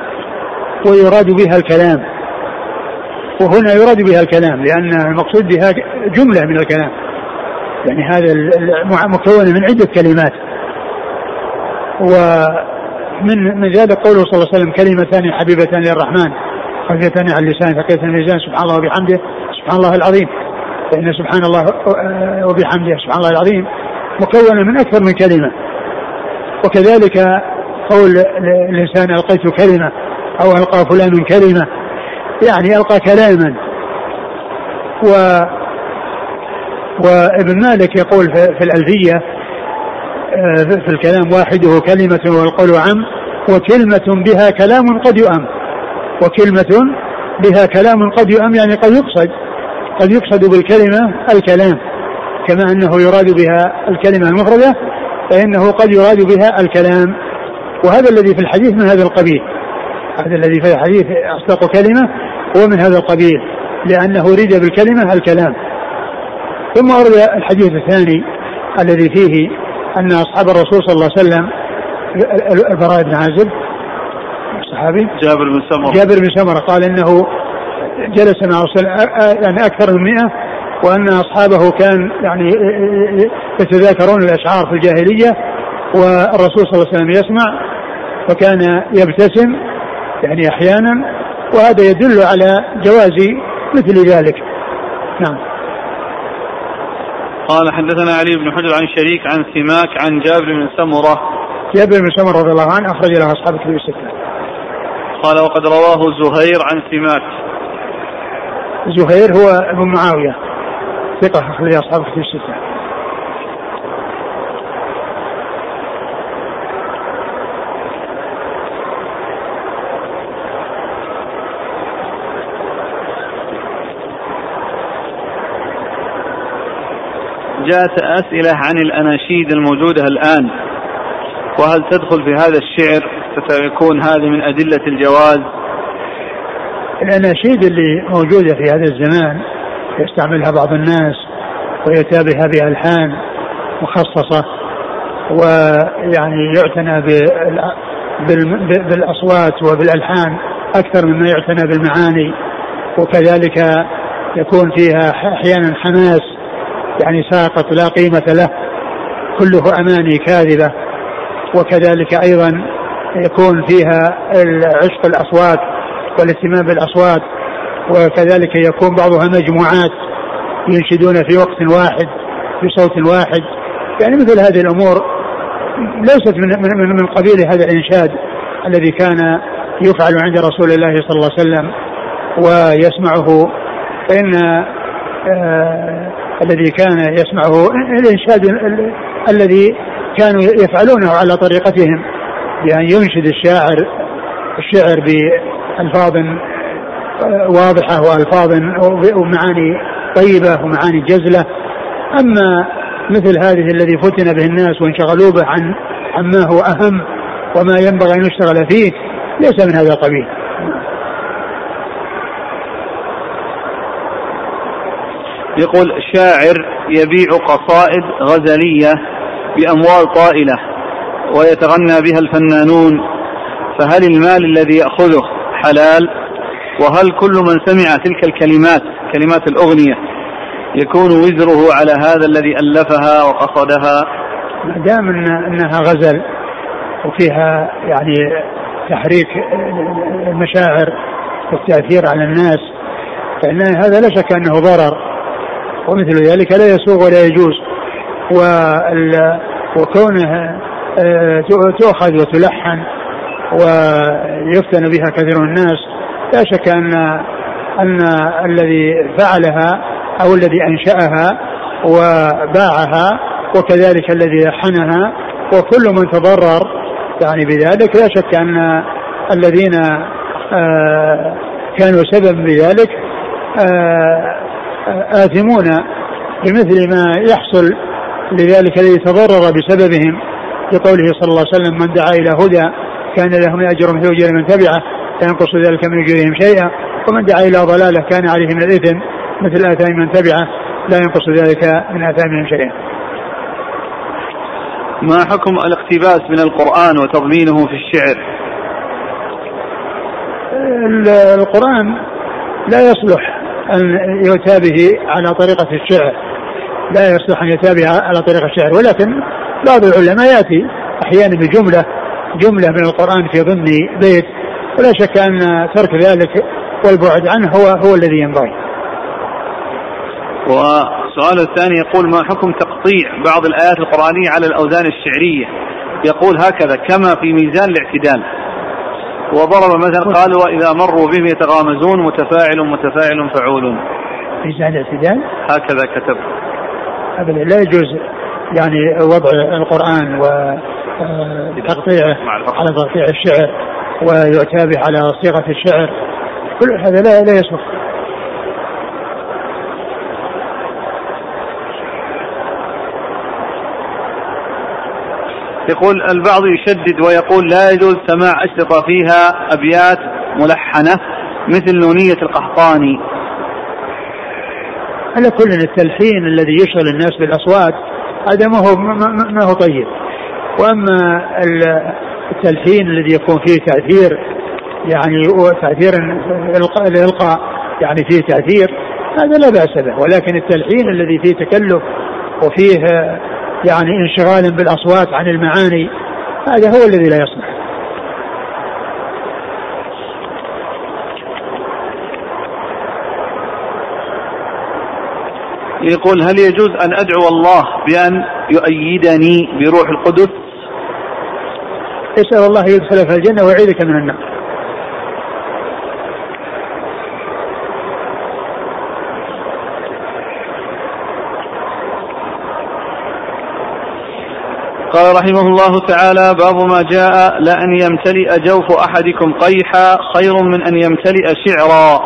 ويراد بها الكلام. وهنا يراد بها الكلام لأن المقصود بها جملة من الكلام. يعني هذا مكون من عدة كلمات. ومن من ذلك قوله صلى الله عليه وسلم كلمتان حبيبتان للرحمن خفيفتان على اللسان ثقيلتان الميزان سبحان الله وبحمده سبحان الله العظيم. فإن سبحان الله وبحمده سبحان الله العظيم. مكونة من أكثر من كلمة. وكذلك قول الإنسان ألقيت كلمة أو ألقى فلان كلمة يعني ألقى كلاما. و وابن مالك يقول في الألفية آه، في الكلام واحدة كلمة والقول عم وكلمة بها كلام قد يؤم. وكلمة بها كلام قد يؤم يعني قد يقصد قد يقصد بالكلمة الكلام كما أنه يراد بها الكلمة المفردة فإنه قد يراد بها الكلام. وهذا الذي في الحديث من هذا القبيل. هذا الذي في الحديث أصدق كلمة هو من هذا القبيل. لأنه أريد بالكلمة الكلام. ثم ورد الحديث الثاني الذي فيه أن أصحاب الرسول صلى الله عليه وسلم البراء بن عازب الصحابي جابر بن سمرة. جابر بن سمرة قال إنه جلس مع يعني أكثر من مئة وأن أصحابه كان يعني يتذاكرون الأشعار في الجاهلية والرسول صلى الله عليه وسلم يسمع وكان يبتسم يعني أحيانا وهذا يدل على جواز مثل ذلك. نعم. قال حدثنا علي بن حجر عن شريك عن سماك عن جابر بن سمرة. جابر بن سمرة رضي الله عنه أخرج له أصحاب كتب الستة. قال وقد رواه زهير عن سماك. زهير هو ابن معاوية. ثقة أخرج أصحاب كتب الستة جاءت أسئلة عن الأناشيد الموجودة الآن. وهل تدخل في هذا الشعر؟ فتكون هذه من أدلة الجواز؟ الأناشيد اللي موجودة في هذا الزمان يستعملها بعض الناس ويتابعها بألحان مخصصة ويعني يعتنى بالأصوات وبالألحان أكثر مما يعتنى بالمعاني وكذلك يكون فيها أحيانا حماس يعني ساقط لا قيمة له كله أماني كاذبة وكذلك أيضا يكون فيها عشق الأصوات والاهتمام بالأصوات وكذلك يكون بعضها مجموعات ينشدون في وقت واحد بصوت واحد. يعني مثل هذه الأمور ليست من, من, من قبيل هذا الإنشاد الذي كان يفعل عند رسول الله صلى الله عليه وسلم ويسمعه. فإن آه الذي كان يسمعه الإنشاد الذي كانوا يفعلونه على طريقتهم بأن ينشد الشاعر الشعر بألفاظ واضحة وألفاظ ومعاني طيبة ومعاني جزلة. أما مثل هذه الذي فتن به الناس وانشغلوا به عن عما هو أهم وما ينبغي أن يشتغل فيه ليس من هذا القبيل. يقول شاعر يبيع قصائد غزلية بأموال طائلة ويتغنى بها الفنانون فهل المال الذي يأخذه حلال؟ وهل كل من سمع تلك الكلمات كلمات الأغنية يكون وزره على هذا الذي ألفها وقصدها؟ ما دام أنها غزل وفيها يعني تحريك المشاعر والتأثير على الناس فإن هذا لا شك أنه ضرر. ومثل ذلك لا يسوغ ولا يجوز. وكونها آه، تؤخذ وتلحن ويفتن بها كثير من الناس لا شك ان أن الذي فعلها أو الذي أنشأها وباعها وكذلك الذي لحنها وكل من تضرر يعني بذلك لا شك أن الذين آه، كانوا سببا بذلك آه، آثمون بمثل ما يحصل لذلك الذي تضرر بسببهم لقوله صلى الله عليه وسلم من دعا إلى هدى كان له من أجر مثل أجر من تبعه. لا ينقص ذلك من اجورهم شيئا ومن دعا إلى ضلاله كان عليه من الإثم مثل آثام من تبعه لا ينقص ذلك من آثامهم شيئا. ما حكم الاقتباس من القرآن وتضمينه في الشعر القرآن لا يصلح أن يؤتى به على طريقة الشعر لا يصلح أن يؤتى به على طريقة الشعر ولكن بعض العلماء يأتي أحيانا بجملة جملة من القرآن في ضمن بيت ولا شك أن ترك ذلك والبعد عنه هو هو الذي ينبغي. والسؤال الثاني يقول ما حكم تقطيع بعض الآيات القرآنية على الأوزان الشعرية؟ يقول هكذا كما في ميزان الاعتدال. وضرب مثلا قال وإذا مروا بهم يتغامزون متفاعل متفاعل فعول. ميزان الاعتدال؟ هكذا كتب أبدا لا يجوز يعني وضع القرآن وتقطيعه على تقطيع الشعر. ويؤتى به على صيغة الشعر. كل هذا لا لا يصلح يقول البعض يشدد ويقول لا يجوز سماع أشرطة فيها أبيات ملحنة مثل نونية القحطاني. على كل التلحين الذي يشغل الناس بالأصوات هذا ما هو ما هو طيب. وأما التلحين الذي يكون فيه تأثير يعني تأثير الإلقاء يعني فيه تأثير هذا لا بأس به ولكن التلحين الذي فيه تكلف وفيه يعني انشغال بالأصوات عن المعاني هذا هو الذي لا يصلح يقول هل يجوز أن أدعو الله بأن يؤيدني بروح القدس؟ اسال الله يدخلك الجنة ويعيذك من النار. قال رحمه الله تعالى باب ما جاء لأن يمتلئ جوف أحدكم قيحا خير من أن يمتلئ شعرا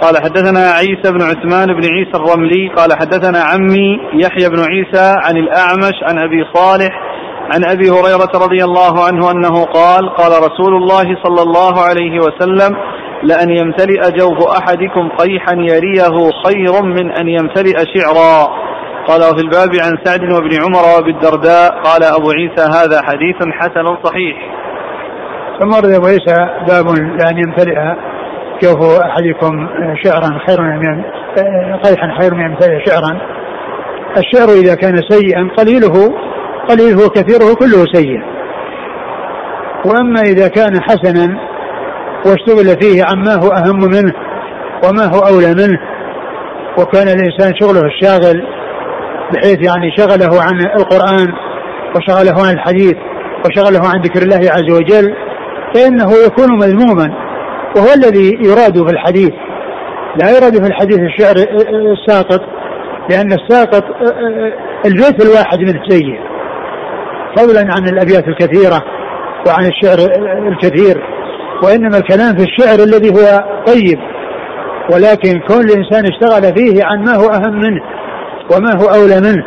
قال حدثنا عيسى بن عثمان بن عيسى الرملي قال حدثنا عمي يحيى بن عيسى عن الأعمش عن أبي صالح عن أبي هريرة رضي الله عنه أنه قال قال رسول الله صلى الله عليه وسلم لأن يمتلئ جوف أحدكم قيحا يريه خير من أن يمتلئ شعرا قال وفي الباب عن سعد وابن عمر وابي الدرداء قال أبو عيسى هذا حديث حسن صحيح. ثم ورد أبو عيسى باب لأن يمتلئ جوف أحدكم شعرا خير من قيحا خير من يمتلئ شعرا. الشعر إذا كان سيئا قليله قليله وكثيره كله سيء. وأما إذا كان حسنا واشتغل فيه عما هو أهم منه وما هو أولى منه وكان الإنسان شغله الشاغل بحيث يعني شغله عن القرآن وشغله عن الحديث وشغله عن ذكر الله عز وجل فإنه يكون مذموما وهو الذي يراد في الحديث لا يراد في الحديث الشعر الساقط لأن الساقط البيت الواحد منه سيء فضلا عن الأبيات الكثيرة وعن الشعر الكثير وإنما الكلام في الشعر الذي هو طيب. ولكن كون الإنسان اشتغل فيه عن ما هو أهم منه وما هو أولى منه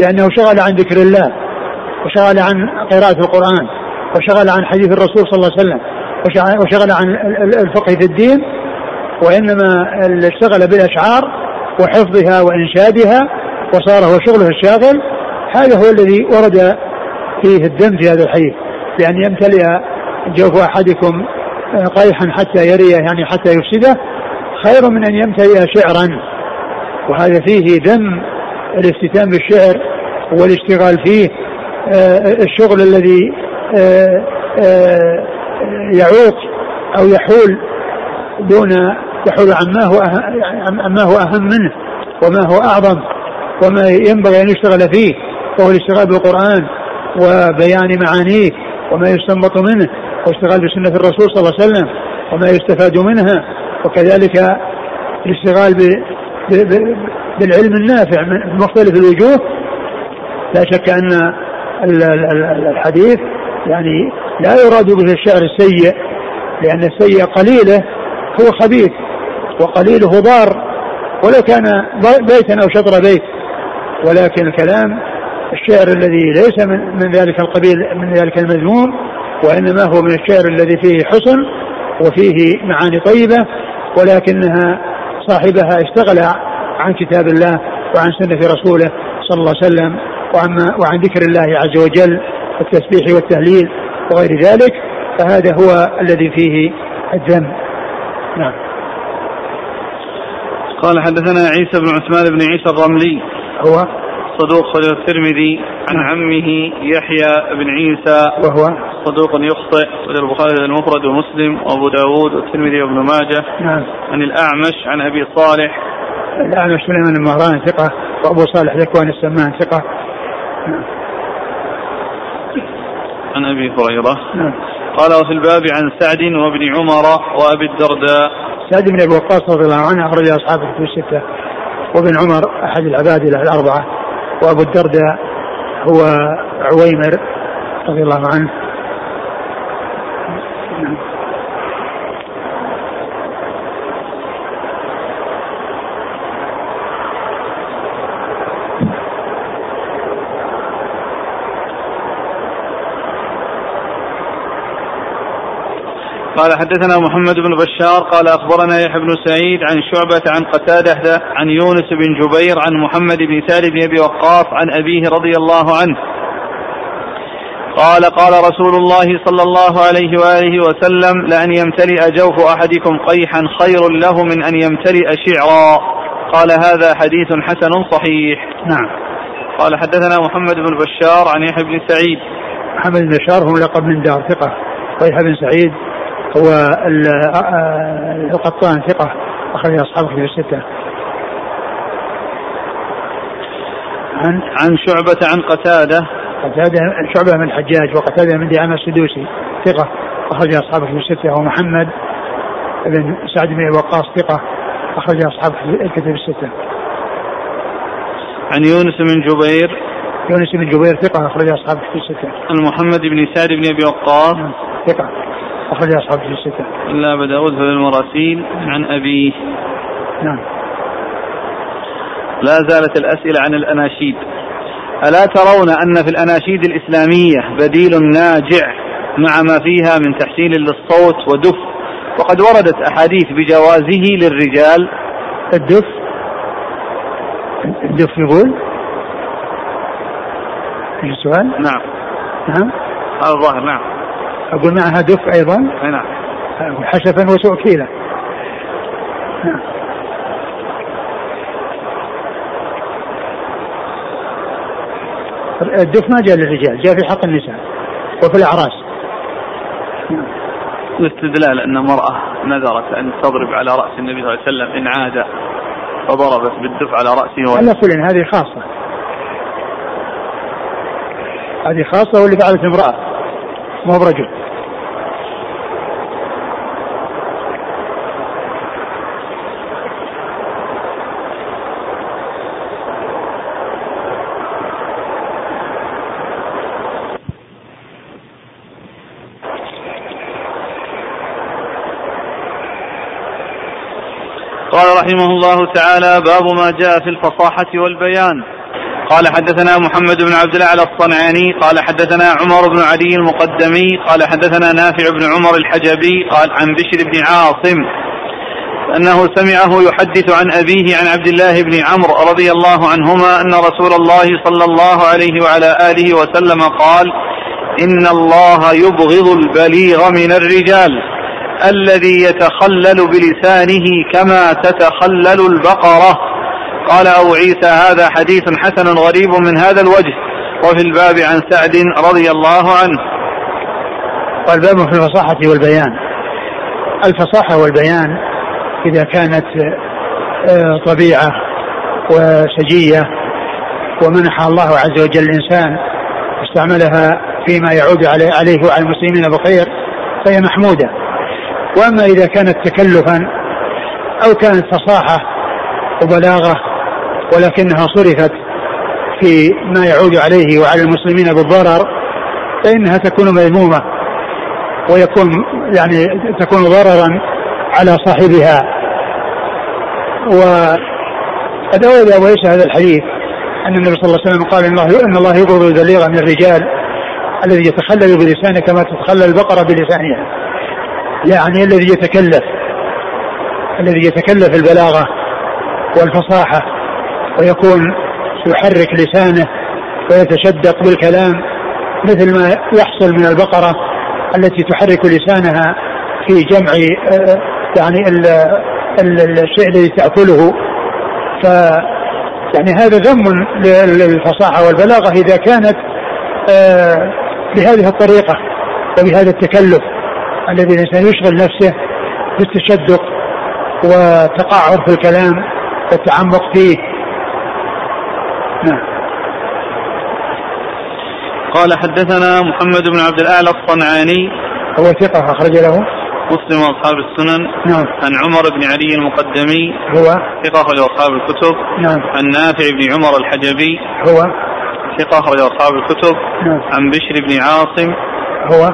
لأنه شغل عن ذكر الله وشغل عن قراءة القرآن وشغل عن حديث الرسول صلى الله عليه وسلم وشغل عن الفقه في الدين. وإنما اشتغل بالأشعار وحفظها وإنشادها وصار هو شغله الشاغل. هذا هو الذي ورد فيه الدم في هذا الحديث بأن يمتلئ جوف أحدكم قيحا حتى يريه يعني حتى يفسده خير من أن يمتلئ شعرا. وهذا فيه ذم الافتتان بالشعر والاشتغال فيه آه، الشغل الذي آه، آه، يعوق أو يحول دون يحول عما هو عما هو أهم منه وما هو أعظم وما ينبغي أن يشتغل فيه وهو الاشتغال بالقرآن. وبيان معانيه وما يستنبط منه واشتغال بسنه الرسول صلى الله عليه وسلم وما يستفاد منها وكذلك الاشتغال بالعلم النافع من مختلف الوجوه. لا شك أن الحديث يعني لا يراد به الشعر السيء لأن السيء قليله هو خبيث وقليله ضار ولو كان بيتا أو شطر بيت ولكن الكلام الشعر الذي ليس من, من ذلك القبيل من ذلك المذموم وإنما هو من الشعر الذي فيه حسن وفيه معاني طيبة ولكنها صاحبها اشتغل عن كتاب الله وعن سنة رسوله صلى الله عليه وسلم وعن, وعن ذكر الله عز وجل والتسبيح والتهليل وغير ذلك فهذا هو الذي فيه الذم. نعم. قال حدثنا عيسى بن عثمان بن عيسى الرملي. هو؟ صدوق خرج الترمذي عن. عمه يحيى بن عيسى وهو صدوق يخطئ وله البخاري المفرد ومسلم وأبو داود والترمذي وابن ماجه نعم عن الأعمش عن أبي صالح الأعمش سليمان المهران ثقة وأبو صالح ذكوان السمان ثقة نعم. عن أبي هريرة نعم. قال وفي الباب عن سعد وابن عمر وأبي الدرداء سعد بن أبي وقاص رضي الله عنه أخرج أصحابه في الستة وابن عمر أحد العبادله الأربعة وأبو الدرداء هو عويمر رضي الله عنه. قال حدثنا محمد بن بشار قال أخبرنا يحيى بن سعيد عن شعبة عن قتادة عن يونس بن جبير عن محمد بن سالم بن أبي وقاص عن أبيه رضي الله عنه. قال قال رسول الله صلى الله عليه وآله وسلم لأن يمتلئ جوف أحدكم قيحا خير له من أن يمتلئ شعرا. قال هذا حديث حسن صحيح. نعم. قال حدثنا محمد بن بشار عن يحيى بن سعيد. محمد بن بشار هو لقب من دار ثقة. ويحيى بن سعيد هو القطان ثقة أخرج أصحابه في الستة. عن عن شعبة عن قتادة. قتادة شعبة من الحجاج وقتادة من دعامة السدوسي ثقة أخرج أصحابه في الستة. ومحمد بن سعد بن وقاص ثقة أخرج أصحابه في الكتب الستة. عن يونس بن جبير. يونس بن جبير ثقة أخرج أصحابه في الستة. عن محمد بن سعد بن أبي وقاص. نعم، ثقة. أخرج أصحاب في الستة. إلا أبا داود في المراسيل عن أبيه. نعم. لا زالت الأسئلة عن الأناشيد. ألا ترون أن في الأناشيد الإسلامية بديل ناجع مع ما فيها من تحسين للصوت ودف وقد وردت أحاديث بجوازه للرجال الدف الدف يقول السؤال؟ نعم نعم هذا الظاهر نعم أقول معها دف أيضا. نعم. حشفا وتوكيلا. نعم الدف ما جاء للرجال جاء في حق النساء وفي الأعراس. نعم. الاستدلال أن امرأة نذرت أن تضرب على رأس النبي صلى الله عليه وسلم إن عاد فضربت بالدف على رأسه على كل هذه خاصة. هذه خاصة واللي فعلت امرأة مو برجل. قال رحمه الله تعالى باب ما جاء في الفصاحة والبيان. قال حدثنا محمد بن عبد الله الصنعاني قال حدثنا عمر بن علي المقدمي قال حدثنا نافع بن عمر الحجبي قال عن بشر بن عاصم أنه سمعه يحدث عن أبيه عن عبد الله بن عمرو رضي الله عنهما أن رسول الله صلى الله عليه وعلى آله وسلم قال إن الله يبغض البليغ من الرجال الذي يتخلل بلسانه كما تتخلل البقرة. قال أبو عيسى هذا حديث حسن غريب من هذا الوجه وفي الباب عن سعد رضي الله عنه. والباب في الفصاحة والبيان. الفصاحة والبيان إذا كانت آه، طبيعة وسجية ومنح الله عز وجل الإنسان استعملها فيما يعود عليه وعلى المسلمين بخير فهي محمودة. وأما إذا كانت تكلفا أو كانت فصاحة وبلاغة ولكنها صرفت في ما يعود عليه وعلى المسلمين بالضرر فإنها تكون مذمومة ويكون يعني تكون ضررا على صاحبها. وقد أورد أبو عيسى هذا الحديث أن النبي صلى الله عليه وسلم قال إن الله إن الله يبغض البليغ من الرجال الذي يتخلل بلسانه كما تتخلل البقرة بلسانها. يعني الذي يتكلف الذي يتكلف البلاغة والفصاحة. ويكون يحرك لسانه ويتشدق بالكلام مثل ما يحصل من البقرة التي تحرك لسانها في جمع آه، يعني الشيء الذي تأكله. ف يعني هذا ذم للفصاحة والبلاغة إذا كانت آه، بهذه الطريقة وبهذا التكلف الذي الإنسان يشغل نفسه بالتشدق وتقعر في الكلام والتعمق فيه. نعم. قال حدثنا محمد بن عبد الأعلى الصنعاني. هو ثقة أخرج له. مسلم وأصحاب السنن. نعم. عن عمر بن علي المقدمي. هو. ثقة أخرج أصحاب الكتب. نعم. عن نافع بن عمر الحجبي. هو. ثقة أخرج أصحاب الكتب. نعم. عن بشر بن عاصم. هو.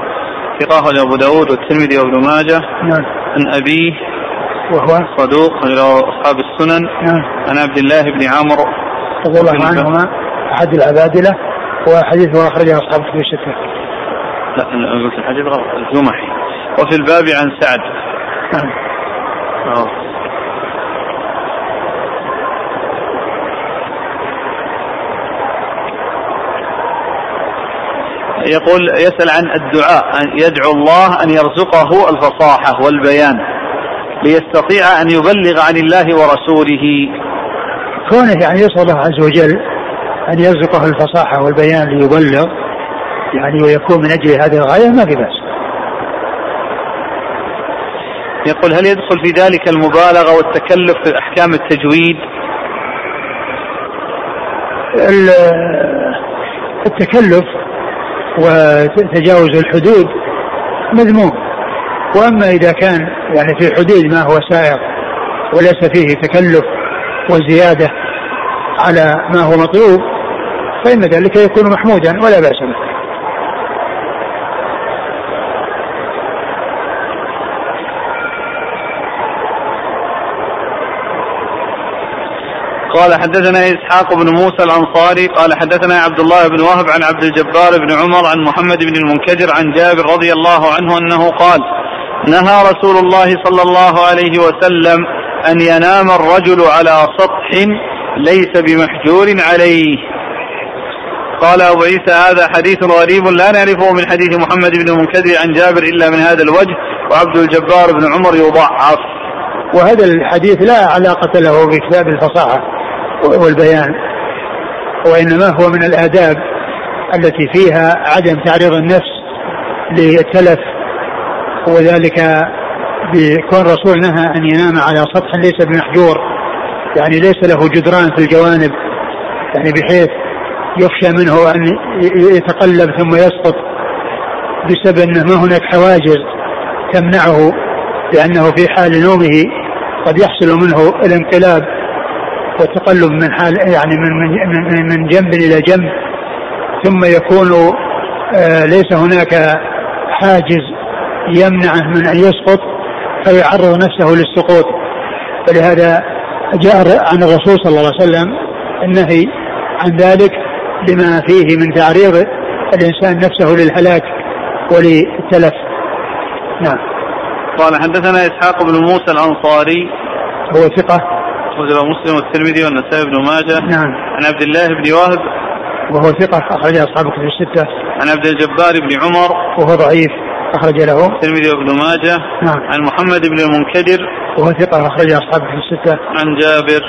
ثقة أخرج أبو داود والترمذي وابن ماجه. نعم. عن أبيه. وهو. صدوق أصحاب السنن. نعم. عن عبد الله بن عمرو. رضي الله عنهما أحد العبادلة وحديثه أخرجه أصحاب الكتب الستة. لا قلت الحديث غلط. الجمحي. وفي الباب عن سعد. نعم. أوه. يقول يسأل عن الدعاء أن يدعو الله أن يرزقه الفصاحة والبيان ليستطيع أن يبلغ عن الله ورسوله. كونه يعني يسأل الله عز وجل أن يرزقه الفصاحة والبيان ليبلغ يعني ويكون من أجل هذه الغاية ما في بأس. يقول هل يدخل في ذلك المبالغة والتكلف في أحكام التجويد؟ التكلف وتجاوز الحدود مذموم. وأما إذا كان يعني في حدود ما هو سائر وليس فيه تكلف وزيادة على ما هو مطلوب فإن ذلك يكون محمودا ولا بأس به. قال حدثنا إسحاق بن موسى الأنصاري قال حدثنا عبد الله بن وهب عن عبد الجبار بن عمر عن محمد بن المنكدر عن جابر رضي الله عنه أنه قال نهى رسول الله صلى الله عليه وسلم أن ينام الرجل على سطح ليس بمحجور عليه. قال أبو عيسى هذا حديث غريب لا نعرفه من حديث محمد بن المنكدر عن جابر إلا من هذا الوجه وعبد الجبار بن عمر يضعف. وهذا الحديث لا علاقة له بكتاب الفصاحة والبيان وإنما هو من الآداب التي فيها عدم تعريض النفس للتلف وذلك بكون الرسول نهى أن ينام على سطح ليس بمحجور. يعني ليس له جدران في الجوانب. يعني بحيث يخشى منه أن يتقلب ثم يسقط. بسبب أنه ما هناك حواجز تمنعه لأنه في حال نومه قد يحصل منه الانقلاب والتقلب من حال يعني من من من جنب إلى جنب. ثم يكون آه، ليس هناك حاجز يمنعه من أن يسقط. فيعرض نفسه للسقوط. فلهذا جاء عن الرسول صلى الله عليه وسلم النهي عن ذلك لما فيه من تعريض الإنسان نفسه للهلاك وللتلف. نعم. قال حدثنا إسحاق بن موسى الأنصاري. هو ثقة. أخرجه مسلم والترمذي والنسائي بن ماجه. نعم. عن عبد الله بن وهب. وهو ثقة أخرج أصحاب كتب الستة. عن عبد الجبار بن عمر. وهو ضعيف. أخرج له. الترمذي وابن ماجه. نعم. عن محمد بن المنكدر. وهو ثقة أخرج أصحاب كتب الستة. عن جابر.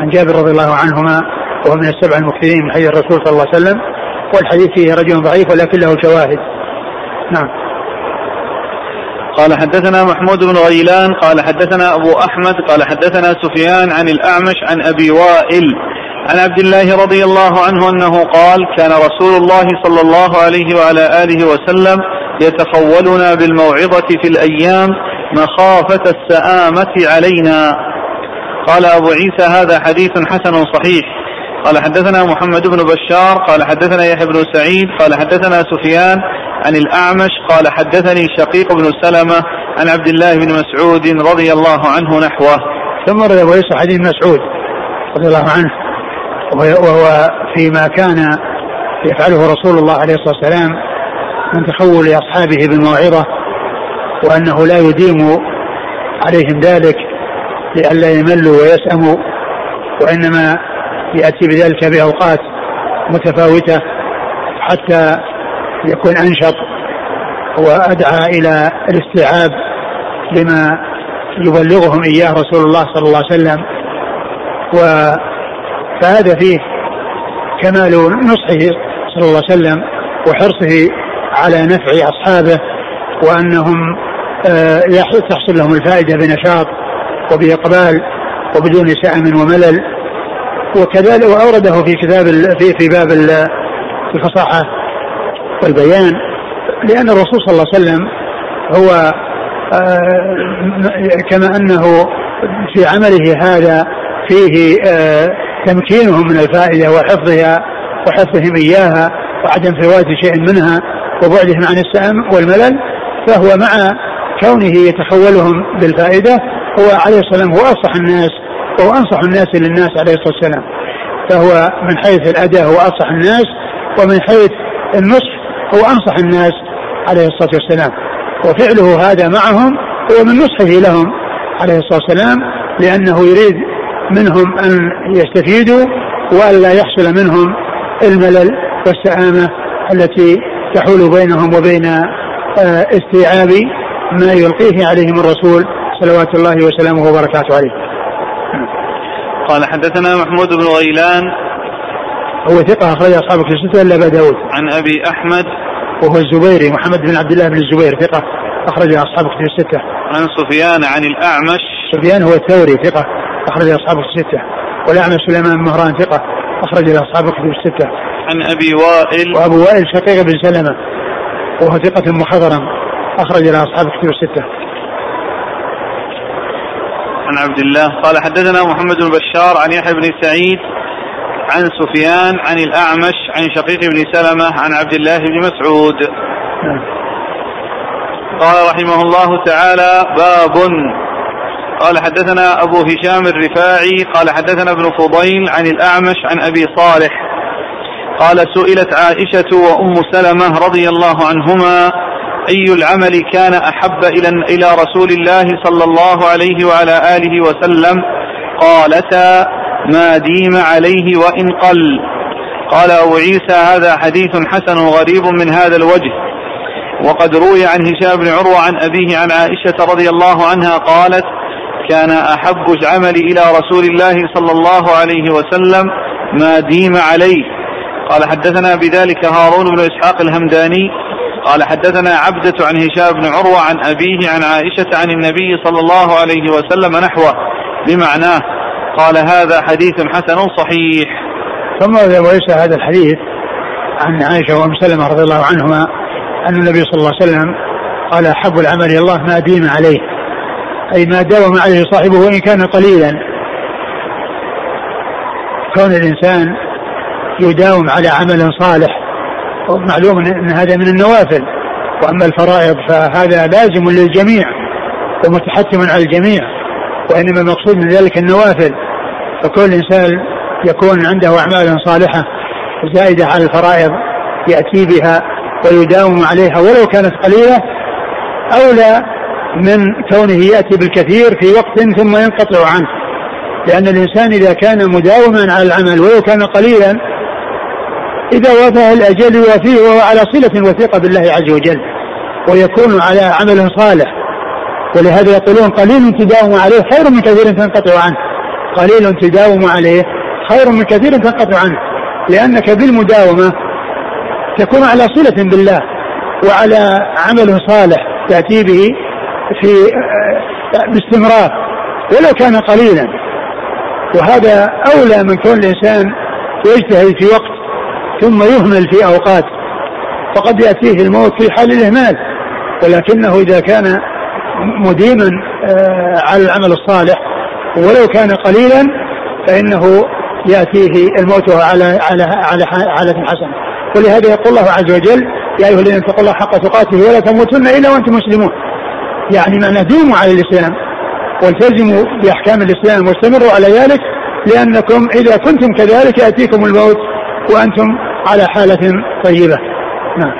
عن جابر رضي الله عنهما وهو من السبع المكثرين من حديث الرسول صلى الله عليه وسلم. والحديث فيه رجل ضعيف ولكن له شواهد. نعم. قال حدثنا محمود بن غيلان قال حدثنا أبو أحمد قال حدثنا سفيان عن الأعمش عن أبي وائل عن عبد الله رضي الله عنه أنه قال كان رسول الله صلى الله عليه وعلى آله وسلم يتخولنا بالموعظة في الأيام مخافة السآمة علينا. قال أبو عيسى هذا حديث حسن صحيح. قال حدثنا محمد بن بشار قال حدثنا يحيى بن سعيد قال حدثنا سفيان عن الأعمش قال حدثني شقيق بن سلمة عن عبد الله بن مسعود رضي الله عنه نحوه. ثم رد أبو يسر حديث مسعود رضي الله عنه. وهو فيما كان يفعله رسول الله عليه الصلاة والسلام من تخول أصحابه بالموعظة وأنه لا يديم عليهم ذلك لئلا يملوا ويسأموا وإنما يأتي بذلك بأوقات متفاوتة حتى يكون أنشط وأدعى إلى الاستيعاب لما يبلغهم إياه رسول الله صلى الله عليه وسلم. و فهذا فيه كمال نصحه صلى الله عليه وسلم وحرصه على نفع أصحابه وأنهم آه، تحصل لهم الفائدة بنشاط وبإقبال وبدون سأم وملل. وكذلك وأورده في كتاب في في باب الفصاحة والبيان لأن الرسول صلى الله عليه وسلم هو آه، كما أنه في عمله هذا فيه آه، تمكينهم من الفائدة وحفظها وحفظهم إياها وعدم فوات شيء منها وبعدهم عن السأم والملل فهو مع كونه يتخولهم بالفائدة هو عليه الصلاة والسلام هو أفصح الناس وهو أنصح الناس للناس عليه الصلاة والسلام. فهو من حيث الأداء هو أفصح الناس ومن حيث النصح هو أنصح الناس عليه الصلاة والسلام. وفعله هذا معهم هو من نصحه لهم عليه الصلاة والسلام لأنه يريد منهم أن يستفيدوا وألا يحصل منهم الملل والسآمة التي تحول بينهم وبين آه، استيعاب ما يلقيه عليهم الرسول صلوات الله وسلامه وبركاته عليه. قال حدثنا محمود بن غيلان. هو ثقة أخرج أصحاب كتب الستة إلا أبا داود. عن أبي أحمد. وهو الزبيري محمد بن عبد الله بن الزبير ثقة أخرج أصحاب كتب الستة. عن سفيان عن الأعمش. سفيان هو الثوري ثقة. أخرج أصحاب الستة. والأعمش سليمان بن مهران ثقة أخرج أصحاب كتب الستة. عن أبي وائل. وأبو وائل شقيق بن سلمة وهو ثقة مخضرم أخرج له أصحاب كتب الستة. عن عبد الله. قال حدثنا محمد بن بشار عن يحيى بن سعيد عن سفيان عن الأعمش عن شقيق بن سلمة عن عبد الله بن مسعود. قال رحمه الله تعالى باب قال حدثنا أبو هشام الرفاعي قال حدثنا ابن فضيل عن الأعمش عن أبي صالح. قال سئلت عائشة وأم سلمة رضي الله عنهما أي العمل كان أحب إلى إلى رسول الله صلى الله عليه وعلى آله وسلم؟ قالتا ما ديم عليه وإن قل. قال أبو عيسى هذا حديث حسن غريب من هذا الوجه. وقد روي عن هشام بن عروة عن أبيه عن عائشة رضي الله عنها قالت كان أحب العمل إلى رسول الله صلى الله عليه وسلم ما ديم عليه. قال حدثنا بذلك هارون بن إسحاق الهمداني. قال حدثنا عبدة عن هشام بن عروة عن أبيه عن عائشة عن النبي صلى الله عليه وسلم نحوه بمعناه. قال هذا حديث حسن صحيح. ثم وليس هذا الحديث عن عائشة وأم سلمة رضي الله عنهما أن النبي صلى الله عليه وسلم قال أحب العمل إلى الله ما ديم عليه. أي ما داوم عليه صاحبه وإن كان قليلا. كون الإنسان يداوم على عمل صالح معلوم ان هذا من النوافل. وأما الفرائض فهذا لازم للجميع ومتحتم على الجميع وإنما المقصود من ذلك النوافل. فكل إنسان يكون عنده أعمال صالحة زائدة على الفرائض يأتي بها ويداوم عليها ولو كانت قليلة اولى من كونه يأتي بالكثير في وقت ثم ينقطع عنه. لأن الإنسان إذا كان مداوما على العمل ولو كان قليلا إذا وافاه الأجل يوافيه وهو على صلة وثيقة بالله عز وجل ويكون على عمل صالح ولهذا يقولون قليل تداوم عليه خير من كثير تنقطع عنه. قليل تداوم عليه خير من كثير تنقطع عنه. لأنك بالمداومة تكون على صلة بالله وعلى عمل صالح تأتي به في باستمرار ولو كان قليلا. وهذا أولى من كون الإنسان يجتهد في وقت ثم يهمل في أوقات فقد يأتيه الموت في حال الإهمال. ولكنه إذا كان مديما آه، على العمل الصالح ولو كان قليلا فإنه يأتيه الموت على على على حالة حسنة. ولهذا يقول الله عز وجل يا أيها الذين اتقوا الله حق تقاته ولا تموتن إلا وأنتم مسلمون. يعني معنى دوموا على الإسلام والتزموا بأحكام الإسلام واستمروا على ذلك لأنكم إذا كنتم كذلك يأتيكم الموت وأنتم على حالة طيبة. نعم.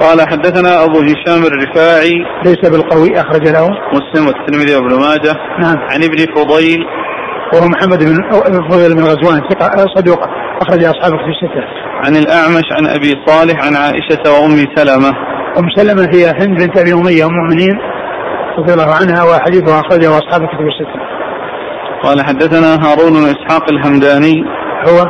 قال حدثنا أبو هشام الرفاعي ليس بالقوي اخرج له مسلم والترمذي وابن ماجه. نعم. عن ابن فضيل. وهو محمد بن فضيل بن غزوان ثقة صدوق أخرج أصحابه في الستة. عن الأعمش عن أبي صالح عن عائشة وأم سلمة. أم سلمة هي هند بنت أبي أمية أم المؤمنين رضي الله عنها وحديثها أخرجه أصحاب الكتب الستة. قال حدثنا هارون بن إسحاق الهمداني هو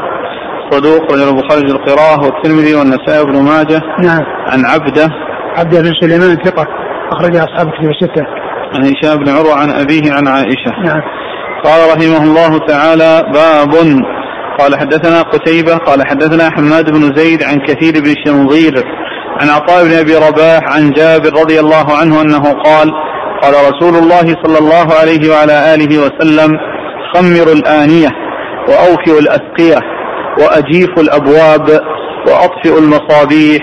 صدوق رجل البخاري القراءة والترمذي والنسائي بن ماجه نعم عن عبده عبده بن سليمان ثقة أخرج أصحاب الكتب الستة. عن هشام بن عروة عن أبيه عن عائشة. نعم. قال رحمه الله تعالى باب قال حدثنا قتيبة قال حدثنا حماد بن زيد عن كثير بن شنظير عن عطاء بن أبي رباح عن جابر رضي الله عنه أنه قال قال رسول الله صلى الله عليه وعلى آله وسلم خمروا الآنية وأوفئوا الأسقية وأجيفوا الأبواب وأطفئوا المصابيح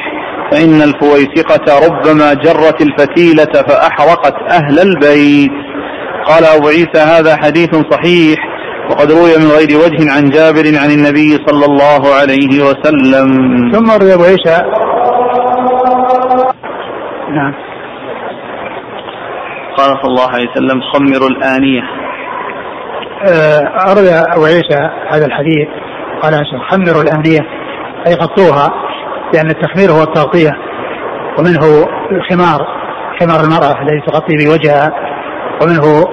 فإن الفويسقة ربما جرت الفتيلة فأحرقت أهل البيت. قال أبو عيسى هذا حديث صحيح وقد روي من غير وجه عن جابر عن النبي صلى الله عليه وسلم. ثم روي أبو عيسى نعم. قال صلى الله عليه وسلم خمروا الآنية. آه، أروي أبو عيسى هذا الحديث قال خمروا الآنية. أي غطوها لأن التخمير هو التغطية ومنه الخمار خمار المرأة الذي تغطي بوجهها ومنه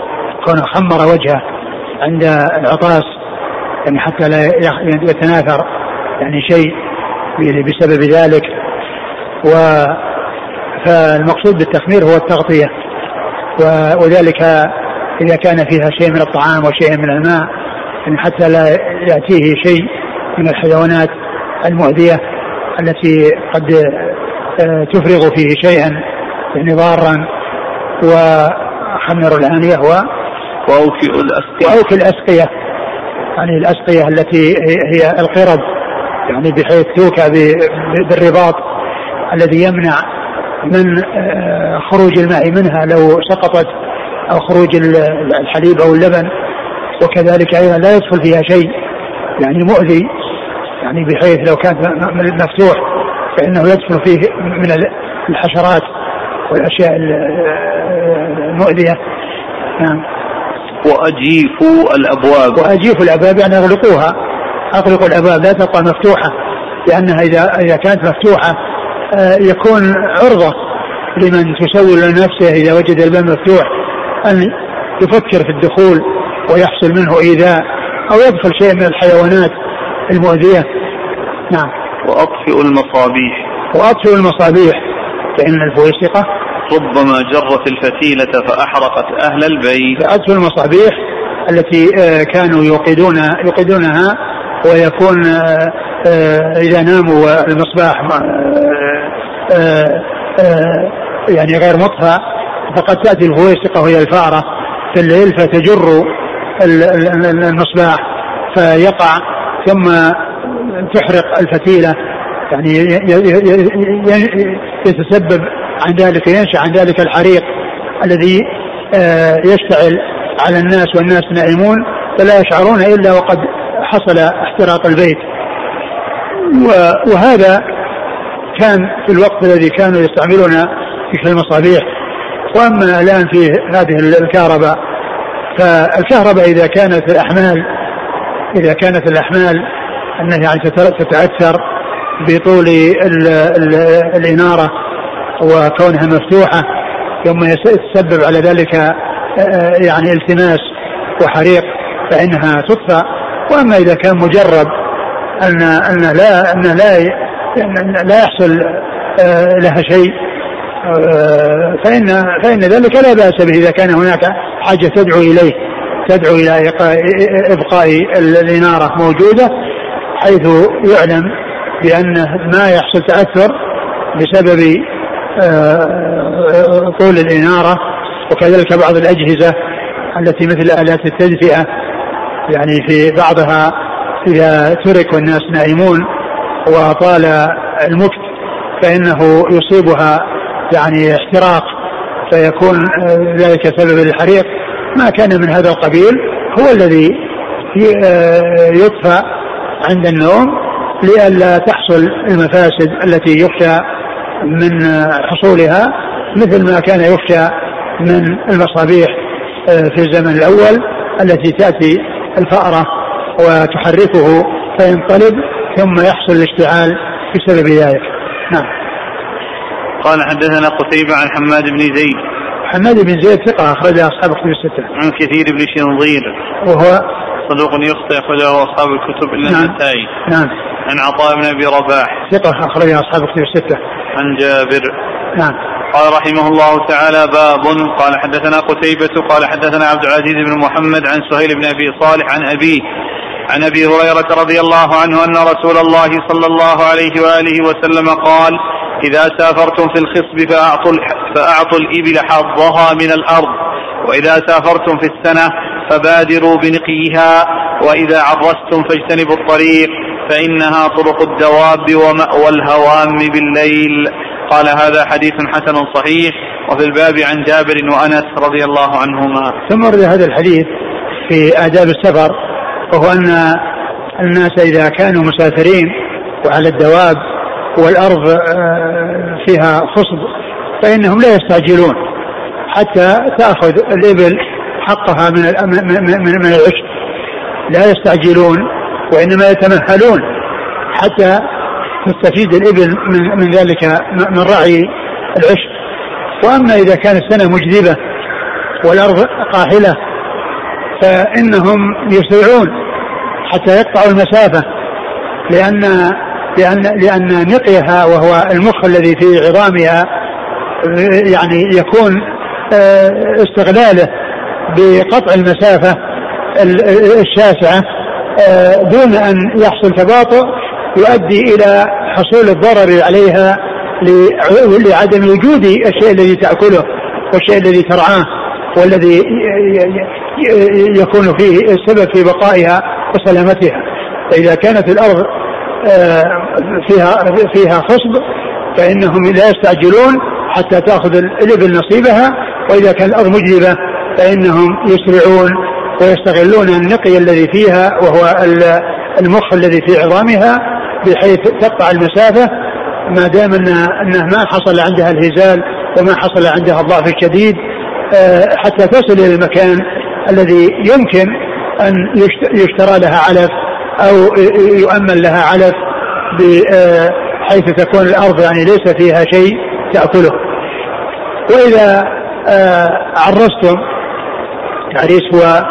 كونه خمر وجهه عند العطاس يعني حتى لا يتناثر يعني شيء بسبب ذلك و فالمقصود بالتخمير هو التغطية. وذلك إذا كان فيها شيء من الطعام وشيء من الماء يعني حتى لا يأتيه شيء من الحيوانات المؤذية التي قد آه، تفرغ فيه شيئا يعني ضارا. وخمر الآنية و وأوكئ الأسقية. وأوكئ الأسقية. يعني الأسقية التي هي القرب يعني بحيث توكى بالرباط الذي يمنع من آه، خروج الماء منها لو سقطت أو خروج الحليب أو اللبن. وكذلك أيضا لا يدخل فيها شيء يعني مؤذي يعني بحيث لو كان مفتوح فإنه يدخل فيه من الحشرات والأشياء المؤذية. نعم. وأجيفوا الأبواب. وأجيفوا الأبواب يعني أغلقوها. أغلقوا الأبواب لا تبقى مفتوحة لأنها إذا إذا كانت مفتوحة آه، يكون عرضة لمن تسول لنفسه إذا وجد الباب مفتوح أن يفكر في الدخول ويحصل منه إيذاء أو يدخل شيء من الحيوانات المؤذية. نعم. وأطفئوا المصابيح. وأطفئوا المصابيح. فإن الفويسقة ربما جرت الفتيلة فأحرقت أهل البيت. فأطفئوا المصابيح التي آه، كانوا يوقدون يوقدونها ويكون آه، آه، إذا ناموا المصباح يعني غير مطفى فقد تأتي الفويسقة وهي الفأرة في الليل فتجر المصباح فيقع ثم تحرق الفتيلة. يعني يتسبب عن ذلك ينشأ عن ذلك الحريق الذي آه، يشتعل على الناس والناس نائمون فلا يشعرون إلا وقد حصل احتراق البيت. وهذا كان في الوقت الذي كانوا يستعملون في المصابيح. وأما الآن في هذه الكهرباء فالكهرباء إذا كانت الأحمال إذا كانت الأحمال أنها يعني تتاثر بطول ال ال الإنارة وكونها مفتوحة ثم يتسبب على ذلك يعني التماس وحريق فإنها تطفى وأما إذا كان مجرد ان أن لا أن لا لا يحصل آه، لها شيء آه، فإن فإن ذلك لا بأس به إذا كان هناك حاجة تدعو إليه تدعو إلى إبقاء الإنارة موجودة حيث يعلم بأن ما يحصل تأثر بسبب آه، طول الإنارة وكذلك بعض الأجهزة التي مثل آلات التدفئة يعني في بعضها إذا ترك والناس نائمون وطال المكت فإنه يصيبها يعني احتراق فيكون ذلك سبب الحريق ما كان من هذا القبيل هو الذي آه، يطفى عند النوم لئلا تحصل المفاسد التي يخشى من حصولها مثل ما كان يخشى من المصابيح آه، في الزمن الأول التي تأتي الفأرة وتحركه فينقلب ثم يحصل الاشتعال بسبب ذلك. نعم. قال حدثنا قتيبة عن حماد بن زيد. حماد بن زيد ثقة أخرج أصحاب كتب الستة. عن كثير بن شنظير. وهو صدوق يخطئ أخرجه أصحاب الكتب إلا نعم. النسائي. نعم. عن عطاء بن أبي رباح. ثقة أخرج أصحاب كتب الستة. عن جابر. نعم. قال رحمه الله تعالى باب. قال حدثنا قتيبة قال حدثنا عبد العزيز بن محمد عن سهيل بن أبي صالح عن أبيه. عن أبي هريرة رضي الله عنه أن رسول الله صلى الله عليه وآله وسلم قال إذا سافرتم في الخصب فأعطوا فأعطوا الإبل حظها من الأرض وإذا سافرتم في السنة فبادروا بنقيها وإذا عرستم فاجتنبوا الطريق فإنها طرق الدواب ومأوى الهوام بالليل قال هذا حديث حسن صحيح وفي الباب عن جابر وأنس رضي الله عنهما. ثم ورد هذا الحديث في آداب السفر وهو أن الناس إذا كانوا مسافرين وعلى الدواب والأرض آه، فيها خصب فإنهم لا يستعجلون حتى تأخذ الإبل حقها من من من العشب. لا يستعجلون وإنما يتمهلون حتى تستفيد الإبل من, من ذلك من رعي العشب. وأما إذا كانت السنة مجذبة والأرض قاحلة فإنهم يسرعون حتى يقطعوا المسافة لأن لأن لأن نقيها وهو المخ الذي في عظامها يعني يكون آه، استغلاله بقطع المسافة الشاسعة آه، دون أن يحصل تباطؤ يؤدي إلى حصول الضرر عليها لعدم وجود الشيء الذي تأكله والشيء الذي ترعاه والذي يكون فيه السبب في بقائها وسلامتها. فإذا كانت الأرض آه، فيها فيها خصب فإنهم لا يستعجلون حتى تأخذ الإبل نصيبها. وإذا كان الأرض مجذبة فإنهم يسرعون ويستغلون النقي الذي فيها وهو المخ الذي في عظامها بحيث تقطع المسافة. ما دام أنه ما حصل عندها الهزال وما حصل عندها الضعف الشديد آه، حتى تصل إلى المكان الذي يمكن أن يشترى لها علف أو يؤمن لها علف بحيث آه، تكون الأرض يعني ليس فيها شيء تأكله. وإذا آه، عرستم العريس هو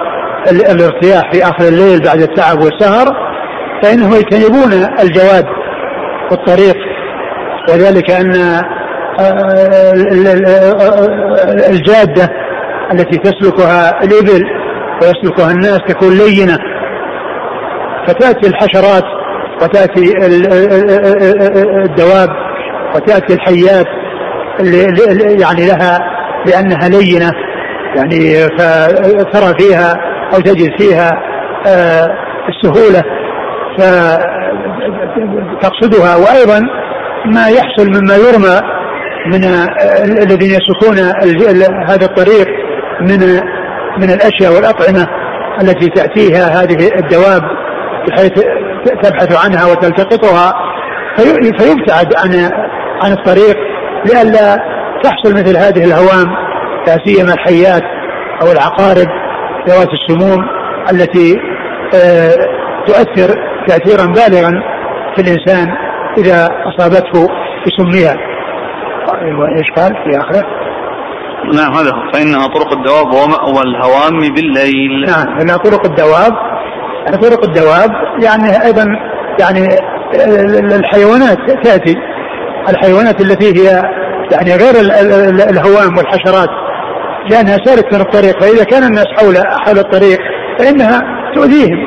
الارتياح في آخر الليل بعد التعب والسهر فإنهم يجتنبون الجواد والطريق. وذلك أن آه، الجادة التي تسلكها الإبل ويسلكها الناس تكون لينة. فتأتي الحشرات وتأتي الدواب وتأتي الحيات يعني لها لأنها لينة. يعني فترى فيها أو تجد فيها آه، السهولة. فتقصدها وأيضا ما يحصل مما يرمى من الذين يسلكون هذا الطريق. من من الأشياء والأطعمة التي تأتيها هذه الدواب بحيث تبحث عنها وتلتقطها فيبتعد عن عن الطريق لئلا تحصل مثل هذه الهوام لا سيما الحيات أو العقارب ذوات السموم التي آه، تؤثر تاثيرا بالغا في الإنسان إذا أصابته بسمها إيش قال في آخره؟ نعم هذا هو. فإنها طرق الدواب ومأوى الهوام بالليل. نعم لانها طرق الدواب. طرق الدواب يعني أيضا يعني الحيوانات تأتي. الحيوانات التي هي يعني غير الهوام والحشرات لأنها سالك من الطريق. فإذا كان الناس حول حول الطريق فإنها تؤذيهم.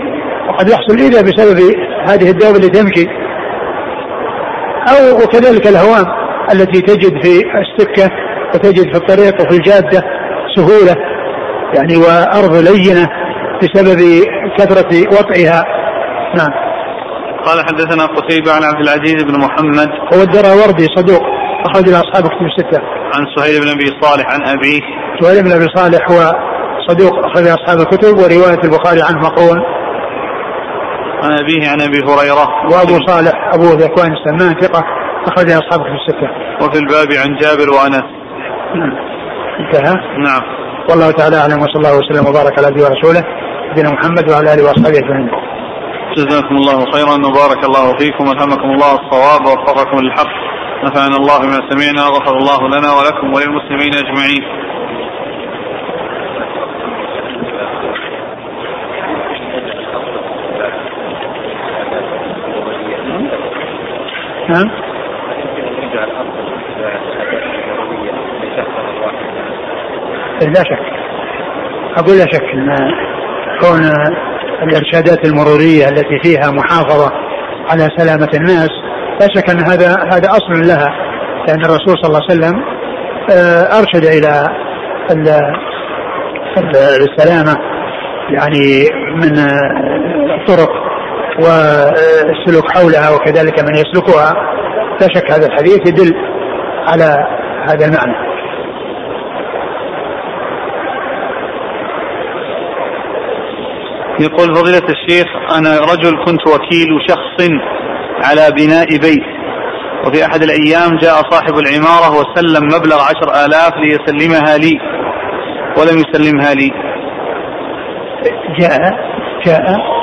وقد يحصل ايذاء بسبب هذه الدواب اللي تمشي. أو وكذلك الهوام التي تجد في السكة. وتجد في الطريق وفي الجادة سهولة يعني وأرض لينة بسبب كثرة وطئها نعم قال حدثنا قتيبة عن عبد العزيز بن محمد هو الدراوردي صدوق أخرج إلى أصحاب كتب الستة. عن سهيل بن أبي صالح عن أبيه. سهيل بن أبي صالح هو صدوق أخرج أصحاب الكتب ورواية البخاري عنه مقرون. عن أبيه عن أبي هريرة. وأبو صالح أبو ذكوان السمان ثقة أخرجها أصحابك في الستة وفي الباب عن جابر وأنس انتهى. نعم. والله تعالى أعلم وصلى الله وسلم وبارك على عبده ورسوله نبينا محمد وعلى آله وأصحابه أجمعين. جزاكم الله خيرا وبارك الله فيكم ألهمكم الله الصواب ووفقكم للحق. نفعنا الله بما سمعنا غفر الله لنا ولكم وللمسلمين أجمعين. نعم لا شك. أقول لا شك أن كون الإرشادات المرورية التي فيها محافظة على سلامة الناس لا شك أن هذا هذا أصل لها. لأن الرسول صلى الله عليه وسلم آه، أرشد إلى السلامة يعني من الطرق والسلوك حولها وكذلك من يسلكها. لا شك هذا الحديث يدل على هذا المعنى. يقول فضيلة الشيخ أنا رجل كنت وكيل شخص على بناء بيت وفي أحد الأيام جاء صاحب العمارة وسلم مبلغ عشر آلاف ليسلمها لي ولم يسلمها لي. جاء جاء.